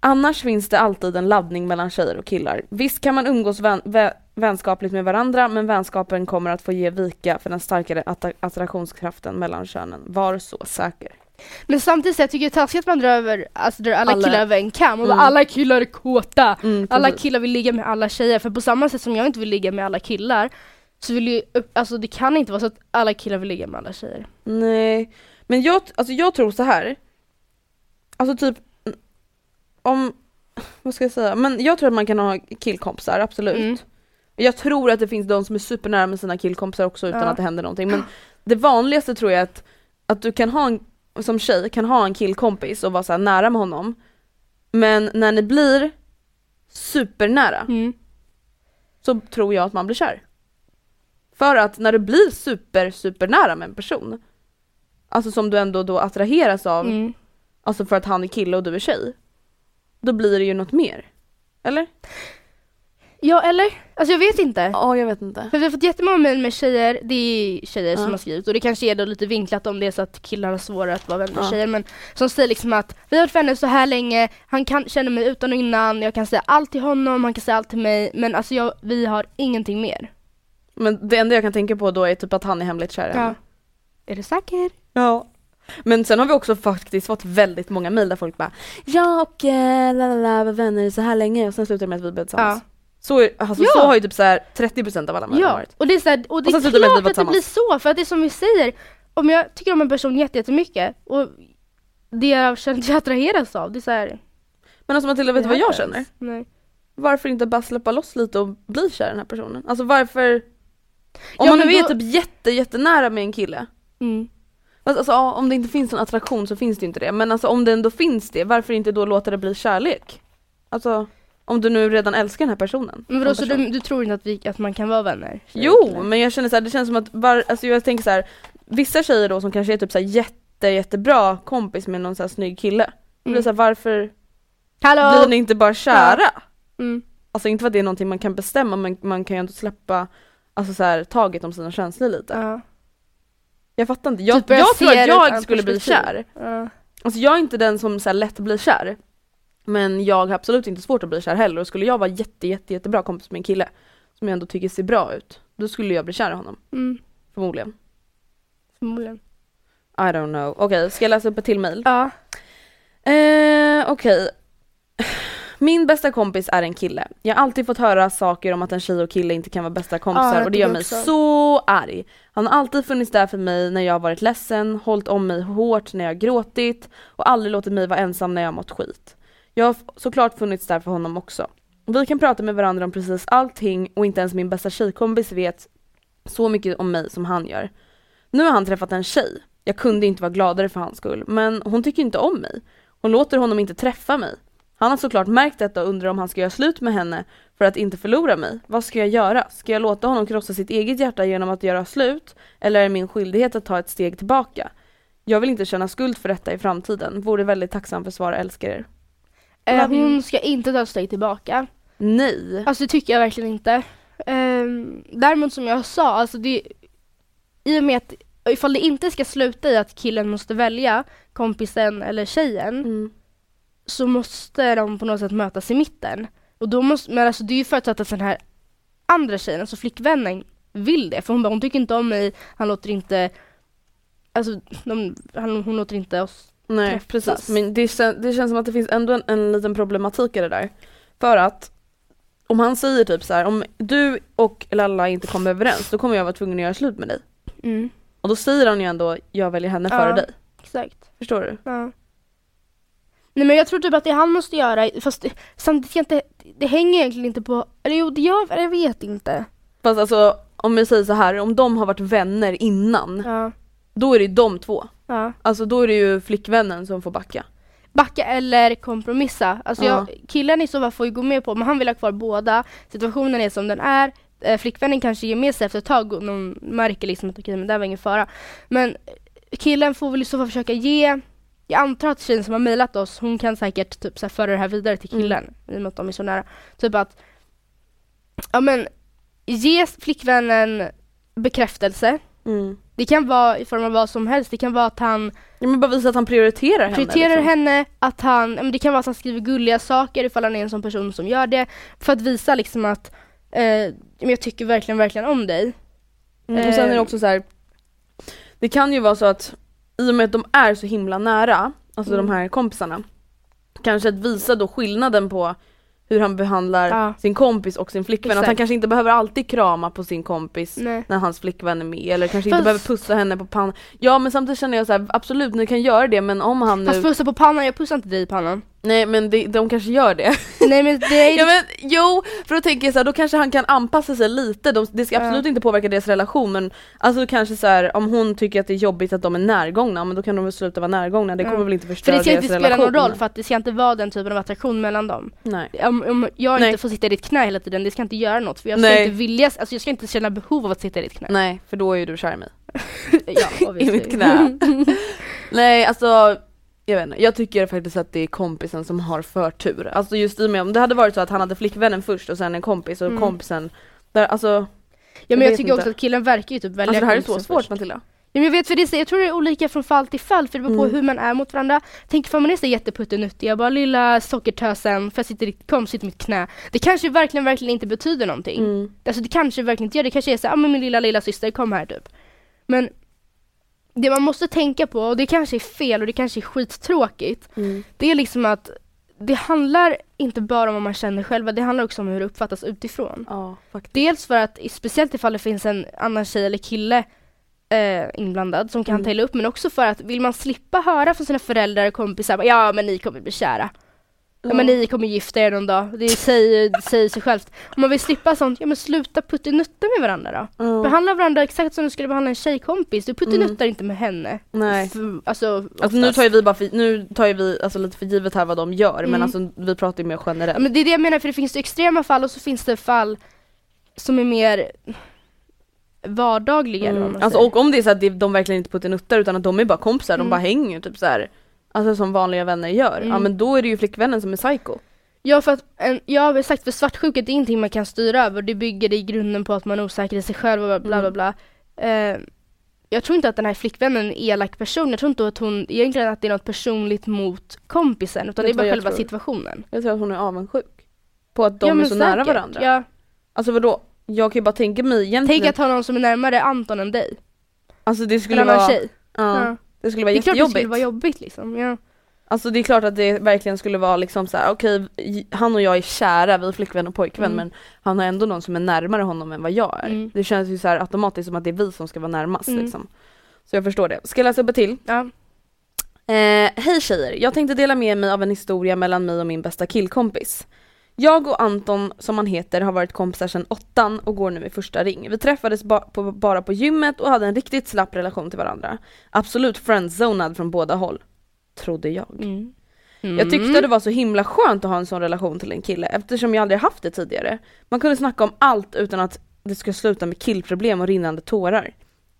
Annars finns det alltid en laddning mellan tjejer och killar. Visst kan man umgås vän, vä, vänskapligt med varandra men vänskapen kommer att få ge vika för den starkare att attraktionskraften mellan könen. Var så säker. Men samtidigt så jag tycker det är taskigt att man drar över, alltså drar alla, Alla. killar över en kam och Mm. bara alla killar är kåta. Mm, Alla killar vill ligga med alla tjejer för på samma sätt som jag inte vill ligga med alla killar så vill ju, alltså det kan inte vara så att alla killar vill ligga med alla tjejer. Nej, men jag, alltså jag tror så här. Alltså typ om, vad ska jag säga, men jag tror att man kan ha killkompisar, absolut. Mm. Jag tror att det finns de som är supernära med sina killkompisar också utan Ja. att det händer någonting. Men det vanligaste tror jag är att, att du kan ha en, som tjej, kan ha en killkompis och vara så nära med honom. Men när ni blir supernära Mm. så tror jag att man blir kär. För att när du blir super, supernära med en person, alltså som du ändå då attraheras av, Mm. alltså för att han är kille och du är tjej, då blir det ju något mer. Eller? Ja eller? Alltså jag vet inte. Ja, jag vet inte. För vi har fått jättemånga mejl med tjejer, det är tjejer som Ja. har skrivit och det kanske är då lite vinklat om det är så att killar har svårare att vara vänner med Ja. tjejer men som säger liksom att vi har varit vänner så här länge, han kan, känner mig utan och innan, jag kan säga allt till honom, han kan säga allt till mig men alltså jag, vi har ingenting mer. Men det enda jag kan tänka på då är typ att han är hemligt kär i henne. Är du säker? Ja. Men sen har vi också faktiskt fått väldigt många mejl där folk bara Ja och eh, la la la var vänner så här länge och sen slutar det med att vi blev tillsammans. Så, alltså, Ja. så har ju typ så här 30% av alla mejl Ja, varit. och det är, så här, och det Och är vi klart att det blir så, för att det är som vi säger, om jag tycker om en person jätte- jättemycket och det jag känner att jag attraheras av, det är så här, Men alltså Matilda, vet du vad jag känner? Nej. Varför inte bara släppa loss lite och bli kär i den här personen? Alltså varför? Om Ja, man nu är då- typ jätte, jättenära med en kille. Mm. Alltså, alltså om det inte finns någon attraktion så finns det ju inte det. Men alltså om det ändå finns det, varför inte då låta det bli kärlek? Alltså om du nu redan älskar den här personen. Men vadå, så person. du, du tror inte att, vi, att man kan vara vänner? Jo, men jag känner så här, det känns som att, var, alltså jag tänker så här, vissa tjejer då som kanske är typ så här jätte, jättebra kompis med någon så här snygg kille. Mm. Mm. Så här, varför Hallå! blir ni inte bara kära? Mm. Alltså inte för att det är någonting man kan bestämma men man kan ju ändå släppa alltså så här, taget om sina känslor lite. Ja. Jag fattar inte, jag, Typ jag tror att jag skulle bli kär. Ja. Alltså jag är inte den som så här, lätt blir kär. Men jag har absolut inte svårt att bli kär heller och skulle jag vara jätte, jätte, jättebra kompis med en kille som jag ändå tycker ser bra ut, då skulle jag bli kär i honom. Mm. Förmodligen. Förmodligen. I don't know. Okej, ska jag läsa upp ett till mail? Ja. Eh, Okej. Min bästa kompis är en kille. Jag har alltid fått höra saker om att en tjej och kille inte kan vara bästa kompisar jag och det gör mig också. så arg. Han har alltid funnits där för mig när jag har varit ledsen, hållit om mig hårt när jag har gråtit och aldrig låtit mig vara ensam när jag har mått skit. Jag har såklart funnits där för honom också. vi kan prata med varandra om precis allting och inte ens min bästa tjejkompis vet så mycket om mig som han gör. Nu har han träffat en tjej. Jag kunde inte vara gladare för hans skull, men hon tycker inte om mig. Hon låter honom inte träffa mig. Han har såklart märkt detta och undrar om han ska göra slut med henne för att inte förlora mig. Vad ska jag göra? Ska jag låta honom krossa sitt eget hjärta genom att göra slut? Eller är det min skyldighet att ta ett steg tillbaka? Jag vill inte känna skuld för detta i framtiden. Vore väldigt tacksam för svar, älskar er. Eh, hon ska inte ta ett steg tillbaka. Nej. Alltså det tycker jag verkligen inte. Um, däremot som jag sa, alltså det i och med att ifall det inte ska sluta i att killen måste välja kompisen eller tjejen Mm. så måste de på något sätt mötas i mitten. Och då måste, men alltså det är ju förutsatt att den här andra tjejen, alltså flickvännen, vill det. För hon bara, hon tycker inte om mig, han låter inte, alltså de, han, hon låter inte oss Nej träffas. precis, men det, kän- det känns som att det finns ändå en, en liten problematik i det där. För att om han säger typ så här, om du och Lalla inte kommer överens då kommer jag vara tvungen att göra slut med dig. Mm, Och då säger han ju ändå, jag väljer henne Ja. före dig. exakt. Förstår du? Ja. Nej men jag tror typ att det han måste göra, fast samtidigt jag inte, det hänger egentligen inte på, eller jo det gör, jag vet inte. Fast alltså om vi säger så här, om de har varit vänner innan, Ja, då är det de två. Ja. Alltså då är det ju flickvännen som får backa. Backa eller kompromissa. Alltså Ja. jag, killen i så fall får ju gå med på, men han vill ha kvar båda. Situationen är som den är. Eh, flickvännen kanske ger med sig efter ett tag och någon märker liksom att okej men det var ingen fara. Men eh, killen får väl i så fall försöka ge jag antar att tjejen som har mejlat oss, hon kan säkert typ så här föra det här vidare till killen i och med att de är så nära. Typ att, ja men ge flickvännen bekräftelse. Mm. Det kan vara i form av vad som helst. Det kan vara att han Ja, men bara visa att han prioriterar henne. prioriterar liksom. henne, att han, men det kan vara att han skriver gulliga saker ifall han är en sån person som gör det. För att visa liksom att eh, jag tycker verkligen, verkligen om dig. Mm, och sen är det Eh. också så här. Det kan ju vara så att i och med att de är så himla nära, alltså Mm. de här kompisarna, kanske att visa då skillnaden på hur han behandlar Ja. sin kompis och sin flickvän. Att han kanske inte behöver alltid krama på sin kompis Nej. när hans flickvän är med eller kanske inte Fast- behöver pussa henne på pannan. Ja men samtidigt känner jag så här, absolut ni kan göra det men om han Fast nu... pussa på pannan, jag pussar inte dig i pannan. Nej men det, de kanske gör det. Nej men det är ja men jo, för då tänker jag så här, då kanske han kan anpassa sig lite, de, det ska Ja. absolut inte påverka deras relation men alltså kanske så här, om hon tycker att det är jobbigt att de är närgångna, men då kan de väl sluta vara närgångna, det Ja. kommer väl inte för förstöra det ska deras inte relation. spela någon roll för att det ska inte vara den typen av attraktion mellan dem. Nej. Om, om jag Nej. inte får sitta i ditt knä hela tiden, det ska inte göra något för jag ska Nej. inte vilja, alltså jag ska inte känna behov av att sitta i ditt knä. Nej, för då är ju du kär i mig. ja, I mitt knä. Nej alltså, jag vet inte, jag tycker faktiskt att det är kompisen som har förtur. Alltså just i och med om det hade varit så att han hade flickvännen först och sen en kompis och Mm. kompisen, där, alltså, Ja Jag men jag vet tycker också inte. att killen verkar ju typ välja alltså det här är så svårt först. Matilda. Ja, men jag vet för det, är jag tror det är olika från fall till fall för det beror på Mm. hur man är mot varandra. Tänk för man är så jätteputtenuttig, jag bara lilla sockertösen för jag sitter i, kom i mitt knä. Det kanske verkligen, verkligen inte betyder någonting. Mm. Alltså det kanske verkligen inte gör det, kanske är så ah, men min lilla lilla syster kom här typ. Men det man måste tänka på, och det kanske är fel och det kanske är skittråkigt, Mm. det är liksom att det handlar inte bara om vad man känner själva, det handlar också om hur det uppfattas utifrån. Ja. Dels för att, speciellt ifall det finns en annan tjej eller kille eh, inblandad som kan Mm. ta illa upp men också för att vill man slippa höra från sina föräldrar och kompisar ja men ni kommer bli kära. Ja. men ni kommer gifta er någon dag. Det säger, säger sig självt. Om man vill slippa sånt, ja men sluta puttinutta med varandra då. Ja. Behandla varandra exakt som du skulle behandla en tjejkompis. Du puttinuttar inte med henne. Mm. Nej. För, alltså, Alltså nu tar ju vi bara för, nu tar ju vi alltså lite för givet här vad de gör men Mm. alltså vi pratar ju mer generellt. Men det är det jag menar, för det finns extrema fall och så finns det fall som är mer vardagliga Mm. Alltså och om det är så att de verkligen inte puttinuttar utan att de är bara kompisar, Mm. de bara hänger typ så här. Alltså som vanliga vänner gör. Ja Mm. men då är det ju flickvännen som är psycho. Ja för att, en, jag har väl sagt för svartsjuka det är ingenting man kan styra över, det bygger det i grunden på att man är osäker i sig själv och bla bla Mm. bla. Eh, jag tror inte att den här flickvännen är en elak person, jag tror inte att hon egentligen att det är något personligt mot kompisen utan Vet det är bara själva tror? situationen. Jag tror att hon är avundsjuk. På att de ja, är så nära säkert. varandra. Ja. Alltså vadå? Jag kan ju bara tänka mig egentligen. Tänk att ha någon som är närmare Anton än dig, alltså det skulle en annan vara, tjej. ja, Ja. Det skulle vara Det är klart det jättejobbigt. skulle vara jobbigt liksom. Ja. Alltså det är klart att det verkligen skulle vara liksom så här: okej han och jag är kära, vi är flickvän och pojkvän Mm. men han har ändå någon som är närmare honom än vad jag är. Mm. Det känns ju så här automatiskt som att det är vi som ska vara närmast Mm. liksom. Så jag förstår det. Ska jag läsa upp ett till? Ja. Eh, Hej tjejer, jag tänkte dela med mig av en historia mellan mig och min bästa killkompis. Jag och Anton, som han heter, har varit kompisar sedan åttan och går nu i första ring. Vi träffades ba på, bara på gymmet och hade en riktigt slapp relation till varandra. Absolut friendzonad från båda håll. Trodde jag. Mm. Jag tyckte det var så himla skönt att ha en sån relation till en kille eftersom jag aldrig haft det tidigare. Man kunde snacka om allt utan att det skulle sluta med killproblem och rinnande tårar.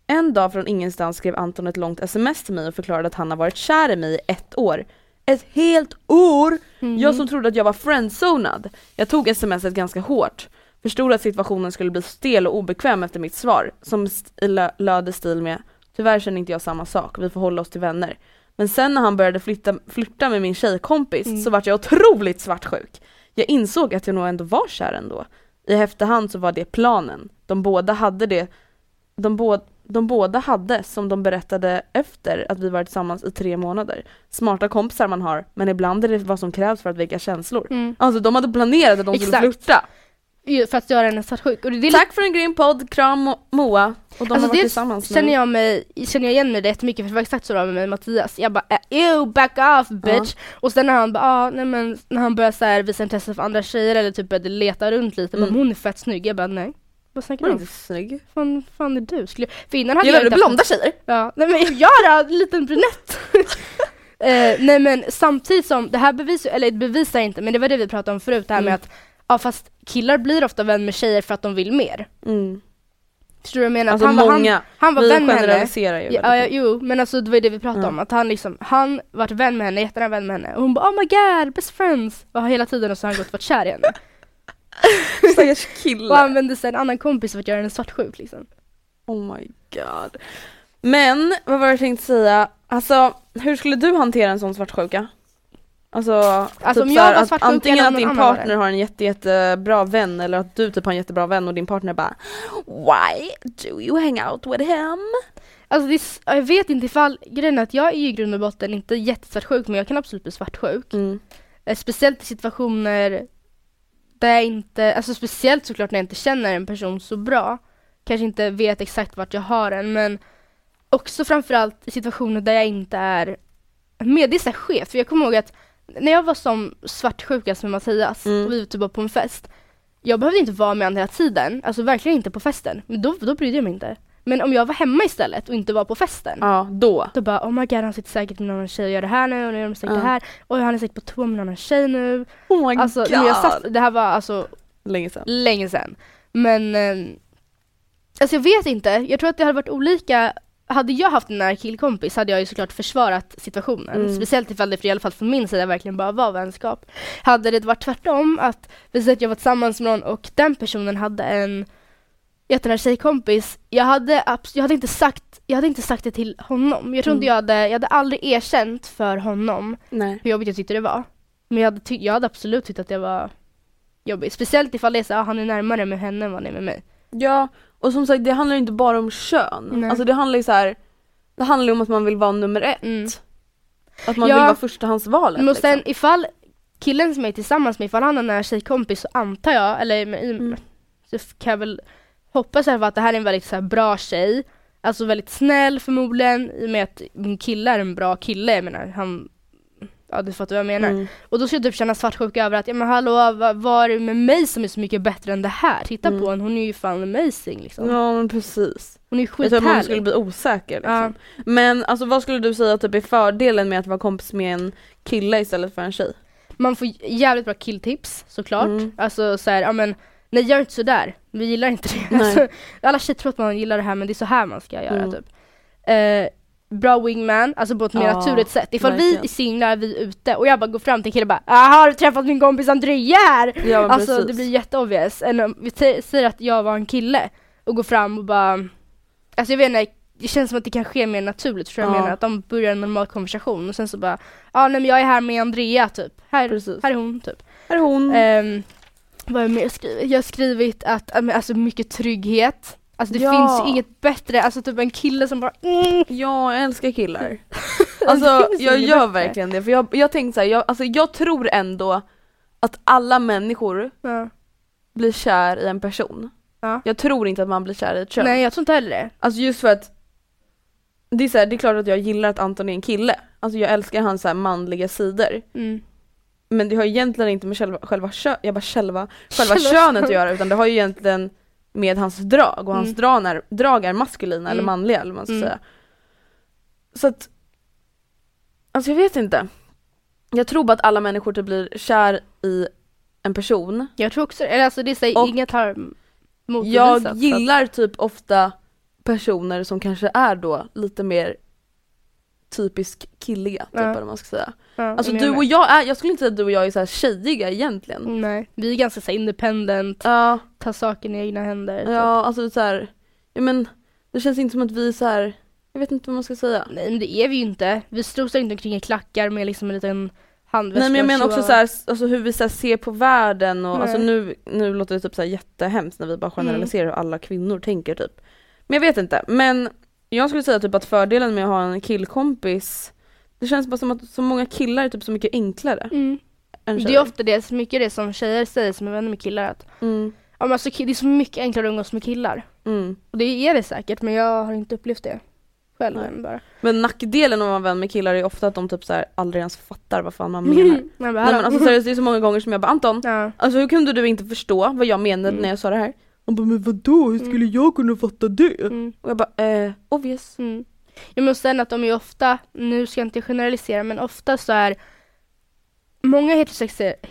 En dag från ingenstans skrev Anton ett långt sms till mig och förklarade att han har varit kär i mig i ett år. Ett helt år! Jag som trodde att jag var friendzonad. Jag tog smset ganska hårt. Förstod att situationen skulle bli stel och obekväm efter mitt svar, som st- löd i stil med Tyvärr känner inte jag samma sak, vi får hålla oss till vänner. Men sen när han började flytta, flirta med min tjejkompis så vart jag otroligt svartsjuk. Jag insåg att jag nog ändå var kär ändå. I efterhand så var det planen. De båda hade det, de, bå, de båda hade som de berättade efter att vi varit tillsammans i tre månader. Smarta kompisar man har, men ibland är det vad som krävs för att väcka känslor. Mm. Alltså de hade planerat att de skulle Exakt. flirta. Ju, För att göra henne svartsjuk. Och det lite- Tack för en grym podd, kram Mo- Moa. Och de Alltså har varit tillsammans nu. känner jag, mig, känner jag igen mig det jättemycket för det var exakt så det var med mig Mattias. Jag bara äh, ew back off bitch! Och sen när han bara ah, nej men när han började så här, visa intresse för andra tjejer eller typ började leta runt lite, Mm. bara, hon är fett snygg. Jag bara nej. Vad snackar du är om? inte snygg. Fan, fan är du? Skulle, för innan hade Gillar jag du inte haft- blonda tjejer? Ja, nej men jag då, en liten brunett. eh, nej men samtidigt som, det här bevisar, eller det bevisar inte, men det var det vi pratade om förut, det här med Mm. att ja fast killar blir ofta vän med tjejer för att de vill mer. Mm. Förstår du vad jag menar? Alltså han, var, många, han, han var vän med henne. ju Ja, ja, jo, men alltså det var ju det vi pratade Ja. om, att han liksom, han vart vän med henne, jättenära vän med henne och hon bara oh my god, best friends! Och hela tiden och så har han gått och varit kär i henne. Stackars och kille. använde sig en annan kompis för att göra henne svartsjuk liksom. Oh my god. Men, vad var det jag tänkte säga? Alltså, hur skulle du hantera en sån svartsjuka? Alltså, Alltså, typ om jag var att svartsjuk antingen att din partner har en jätte, jättebra vän eller att du typ har en jättebra vän och din partner bara Why do you hang out with him? Alltså det jag vet inte ifall, grejen är att jag är ju i grund och botten inte jättesvartsjuk men jag kan absolut bli svartsjuk. Mm. Eh, Speciellt i situationer jag inte, alltså speciellt såklart när jag inte känner en person så bra. Kanske inte vet exakt vart jag har den men också framförallt i situationer där jag inte är med. Det är så här skevt för jag kommer ihåg att när jag var som svartsjukast med Mattias Mm. och vi var typ på en fest. Jag behövde inte vara med honom hela tiden, alltså verkligen inte på festen. Men då, då brydde jag mig inte. Men om jag var hemma istället och inte var på festen. Ja, då. Då bara oh my god han sitter säkert med någon annan tjej och gör det här nu och nu gör de säkert Ja. det här. Oj han är säkert på toa med någon annan tjej nu. Oh my Alltså men jag satt, det här var alltså Länge sedan. länge sedan. Men eh, alltså jag vet inte, jag tror att det hade varit olika hade jag haft en nära killkompis hade jag ju såklart försvarat situationen. Mm. Speciellt ifall det för i alla fall från min sida verkligen bara var vänskap. Hade det varit tvärtom, att vi säger att jag var tillsammans med någon och den personen hade en jättenära tjejkompis. Jag hade, jag hade inte sagt jag hade inte sagt det till honom. Jag tror inte Mm. jag hade, jag hade aldrig erkänt för honom Nej. hur jobbigt jag tyckte det var. Men jag hade, ty- jag hade absolut tyckt att det var jobbigt. Speciellt ifall det är så, ah, han är närmare med henne än vad han är med mig. Ja, och som sagt det handlar ju inte bara om kön. Nej. Alltså det handlar ju så här. Det handlar ju om att man vill vara nummer ett. Mm. Att man Ja. vill vara förstahandsvalet. Men sen liksom. ifall killen som jag är tillsammans med, ifall han har en nära tjejkompis så antar jag, eller med, Mm. så kan jag väl hoppas i alla fall att det här är en väldigt så här, bra tjej. Alltså väldigt snäll förmodligen, i och med att min kille är en bra kille, jag menar han Ja du fattar vad jag menar. Mm. Och då skulle jag typ känna svartsjuka över att, ja men hallå vad, vad är det med mig som är så mycket bättre än det här? Titta Mm. på henne, hon är ju fan amazing liksom. Ja men precis. Hon är ju Jag tror man skithärlig. skulle bli osäker liksom. Ja. Men alltså vad skulle du säga typ är fördelen med att vara kompis med en kille istället för en tjej? Man får jävligt bra killtips såklart. Mm. Alltså så här, ja men nej gör inte sådär, vi gillar inte det. Alltså, alla tjejer tror att man gillar det här men det är så här man ska göra Mm. typ. Eh, bra wingman, alltså på ett mer Ja, naturligt sätt. Ifall vi verkligen. är singlar, vi är ute och jag bara går fram till en kille och bara "Ah, har du träffat min kompis Andrea här? Ja Alltså precis. det blir jätteobvious. Än om vi säger att jag var en kille och går fram och bara Alltså jag vet inte, det känns som att det kan ske mer naturligt, vad jag Ja. menar? Att de börjar en normal konversation och sen så bara Ja ah, nej men jag är här med Andrea typ, här, Precis. här är hon typ Här är hon. Ehm, vad har jag mer skrivit? Jag har skrivit att, men alltså mycket trygghet. Alltså det Ja. finns inget bättre, alltså typ en kille som bara mm. Ja, jag älskar killar. Alltså jag gör bättre. verkligen det, för jag, jag tänkte såhär, jag, alltså, jag tror ändå att alla människor Ja. blir kär i en person. Ja. Jag tror inte att man blir kär i ett kön. Nej jag tror inte heller det. Alltså just för att det är, så här, det är klart att jag gillar att Anton är en kille. Alltså jag älskar hans så här manliga sidor. Mm. Men det har egentligen inte med själva, själva, kö, jag bara själva, själva könet att göra utan det har ju egentligen med hans drag och hans Mm. drag, är, drag är maskulina eller Mm. manliga eller vad man ska Mm. säga. Så att, alltså jag vet inte. Jag tror bara att alla människor typ blir kär i en person. Jag tror också eller alltså det säger inget har motbevisat. Jag gillar typ ofta personer som kanske är då lite mer typisk killiga, typ Ja. eller vad man ska säga. ja, Alltså jag du och jag är, jag skulle inte säga att du och jag är så här tjejiga egentligen. Nej, vi är ganska så här independent, Ja, tar saken i egna händer. typ. ja alltså så här, ja men det känns inte som att vi är så här, jag vet inte vad man ska säga. Nej men det är vi ju inte. Vi strosar inte omkring i klackar med liksom en liten handväska. Nej men jag menar också så. så här, alltså hur vi så här ser på världen och Nej. alltså nu, nu låter det typ så här jättehemskt när vi bara generaliserar hur alla kvinnor tänker typ. Men jag vet inte, men jag skulle säga typ att fördelen med att ha en killkompis det känns bara som att så många killar är typ så mycket enklare Mm. än Det är ofta det, mycket det som tjejer säger som är vänner med killar att mm, ja, men alltså, det är så mycket enklare att umgås med killar. mm. Och det är det säkert men jag har inte upplevt det själv Nej. bara. Men nackdelen om man är vän med killar är ofta att de typ så här aldrig ens fattar vad fan man menar. Nej, men alltså seriöst, det är så många gånger som jag bara Anton, ja. alltså hur kunde du inte förstå vad jag menade Mm. när jag sa det här? Han bara men vadå, hur skulle jag kunna fatta det? Mm. Och jag bara eh, obvious. Mm. Ja, men sen att de är ofta, nu ska jag inte generalisera, men ofta så är många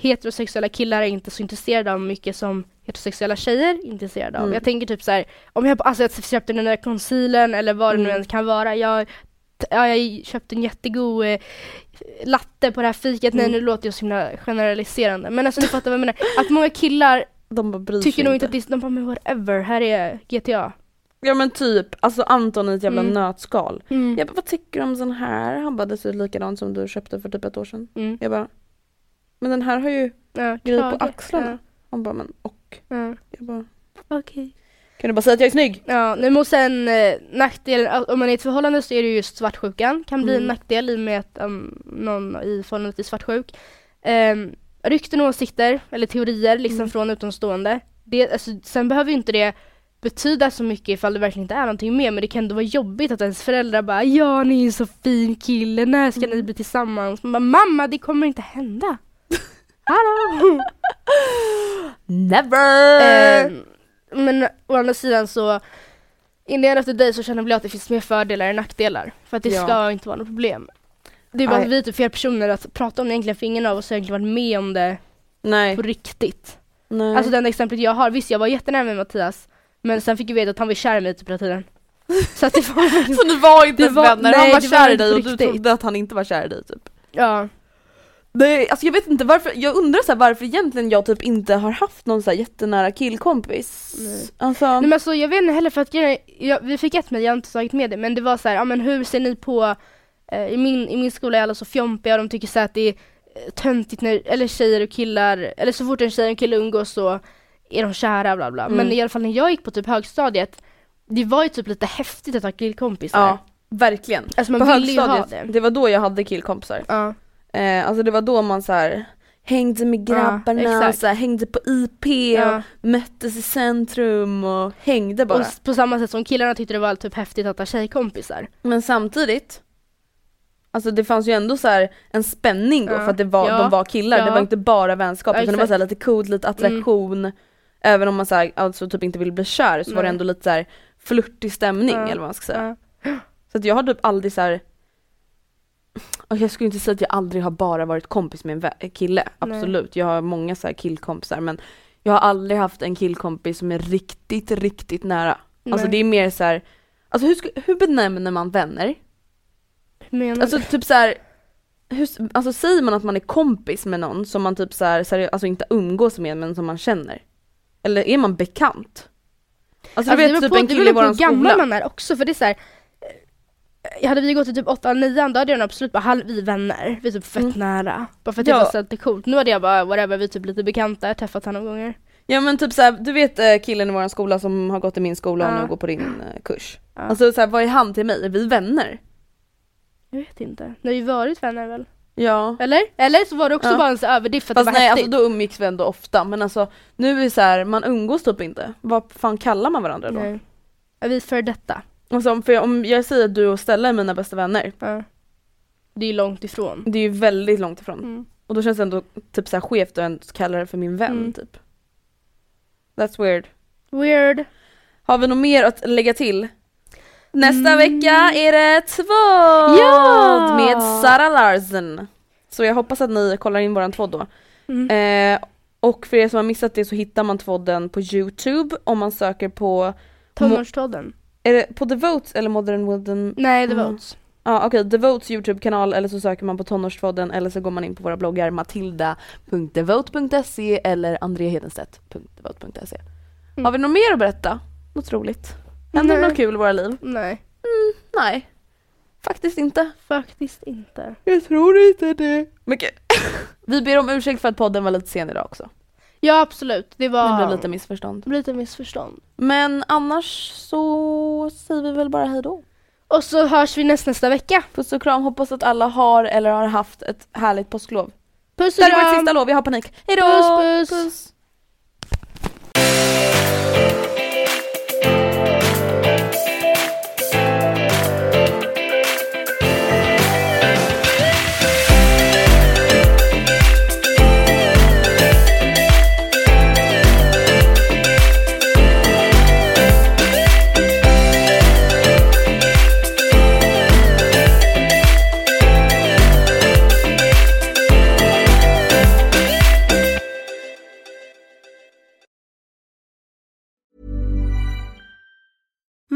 heterosexuella killar är inte så intresserade av mycket som heterosexuella tjejer är intresserade av. Mm. Jag tänker typ så här, om jag, alltså jag köpte den där concealern eller vad det nu Mm. än kan vara. Jag, ja, jag köpte en jättegod eh, latte på det här fikat. Nej Mm. nu låter jag så himla generaliserande. Men alltså du fattar vad jag menar. Att många killar De bara bryr tycker sig nog inte att det är, de bara men whatever, här är GTA. Ja men typ, alltså Anton i ett jävla Mm. nötskal. Mm. Jag bara vad tycker du om sån här? Han bara det ser ut likadant som du köpte för typ ett år sedan. Mm. Jag bara men den här har ju Ja, grej på axlarna. Han bara men och? Ja, ja. Jag bara Okej. kan du bara säga att jag är snygg? Ja, nej, men sen eh, nackdelen, om man är i ett förhållande så är det just svartsjukan, kan bli en Mm. nackdel i och med att um, någon i förhållandet är svartsjuk. Um, rykten och åsikter, eller teorier liksom Mm. från utomstående. Det, alltså, sen behöver ju inte det betyda så mycket ifall det verkligen inte är någonting mer men det kan ändå vara jobbigt att ens föräldrar bara ja ni är en så fin kille, när ska Mm. ni bli tillsammans? Man bara, Mamma det kommer inte hända! Hallå! Never! Eh, men å andra sidan så in the end of the day så känner jag att det finns mer fördelar än nackdelar. För att det Ja. ska inte vara något problem. Det är bara Nej. att vi är typ fel personer att prata om det egentligen för ingen av oss har egentligen varit med om det nej. på riktigt. nej. Alltså den exemplet jag har, visst jag var jättenära med Mattias men sen fick jag veta att han var kär i mig typ hela tiden. Så att det var så ni var inte ens vänner, han nej, det var kär i dig och du trodde att han inte var kär i dig typ. ja. Nej, alltså jag vet inte varför, jag undrar så här, varför egentligen jag typ inte har haft någon så här jättenära killkompis. Nej. Alltså, Nej men alltså jag vet inte heller för att jag, vi fick ett med, jag har inte tagit med det men det var så här, ja men hur ser ni på, i, min, i min skola är alla så fjompiga och de tycker så att det är eh, töntigt när, eller tjejer och killar, eller så fort en tjej och en kille umgås så är de kära bla bla. Mm. Men i alla fall när jag gick på typ högstadiet, det var ju typ lite häftigt att ha killkompisar. ja, verkligen. Alltså man På högstadiet, det. det var då jag hade killkompisar. Ja. Eh, alltså det var då man så här hängde med grabbarna, Ja, och så här, hängde på IP Ja. möttes i centrum och hängde bara. Och på samma sätt som killarna tyckte det var typ häftigt att ha tjejkompisar. Men samtidigt, alltså det fanns ju ändå så här en spänning då Ja. för att det var, Ja. de var killar, Ja. det var inte bara vänskap utan det var så här lite coolt, lite attraktion. Även om man så här, alltså typ inte ville bli kär så var det Nej. ändå lite så här flörtig stämning eller vad man ska säga. Så att jag har typ aldrig så här. jag skulle inte säga att jag aldrig har bara varit kompis med en kille, Nej. absolut. Jag har många så här killkompisar men jag har aldrig haft en killkompis som är riktigt, riktigt nära. Alltså Nej. det är mer så här. alltså hur, hur benämner man vänner? Menar? Alltså typ så här. Hur, alltså säger man att man är kompis med någon som man typ så här, seriö- alltså inte umgås med men som man känner? Eller är man bekant? Alltså, Alltså, du det vet typ på, en det kille i beror på våran hur gammal skola. man är också för det är så här. eh, Hade vi gått i typ 8 9 då hade jag nog absolut bara "Hall- vi är vänner, vi är typ fett Mm. nära. Bara för att Ja. det var så lite coolt. Nu hade jag bara whatever, vi är typ lite bekanta, träffat honom några gånger. Ja men typ såhär, du vet eh, killen i våran skola som har gått i min skola och Ja. nu går på din eh, kurs. Ja. Alltså såhär, vad är han till mig? Är vi vänner? Jag vet inte. Ni har ju varit vänner väl? Ja. Eller? Eller så var det också Ja. bara en så överdrift för att Fast det var nej häftigt. alltså då umgicks vi ändå ofta men alltså nu är det så här, man umgås typ inte. Vad fan kallar man varandra då? Nej. Är vi för detta? Alltså, om- för jag, om jag säger att du och Stella är mina bästa vänner, Ja. Det är ju långt ifrån. det är ju väldigt långt ifrån. Mm. Och då känns det ändå typ så här skevt att ens kalla det för min vän Mm. typ. That's weird. Weird. Har vi något mer att lägga till? Nästa Mm. vecka är det tvådd Ja! med Sara Larsen. Så jag hoppas att ni kollar in våran tvådd då. Mm. Eh, och för er som har missat det så hittar man tvådden på youtube om man söker på, Tonårstodden. är det på The Votes eller Modern Wooden? Nej, Mm. Oats. Ja okej, The Votes youtube-kanal eller så söker man på tonårstvådden eller så går man in på våra bloggar matilda.devote.se eller andreahedenstedt.devote.se Mm. Har vi något mer att berätta? Något roligt? Det Nej. något kul i våra liv? Nej, Nej. Faktiskt inte. faktiskt inte. Jag tror inte det. Mycket. Vi ber om ursäkt för att podden var lite sen idag också. Ja, absolut. Det var Det blev lite missförstånd. lite missförstånd. Men annars så säger vi väl bara hej då. Och så hörs vi näst, nästa vecka. Puss och kram, hoppas att alla har eller har haft ett härligt påsklov. Puss Det och här är vårt kram! sista lov, jag har panik. Hejdå! Puss, puss.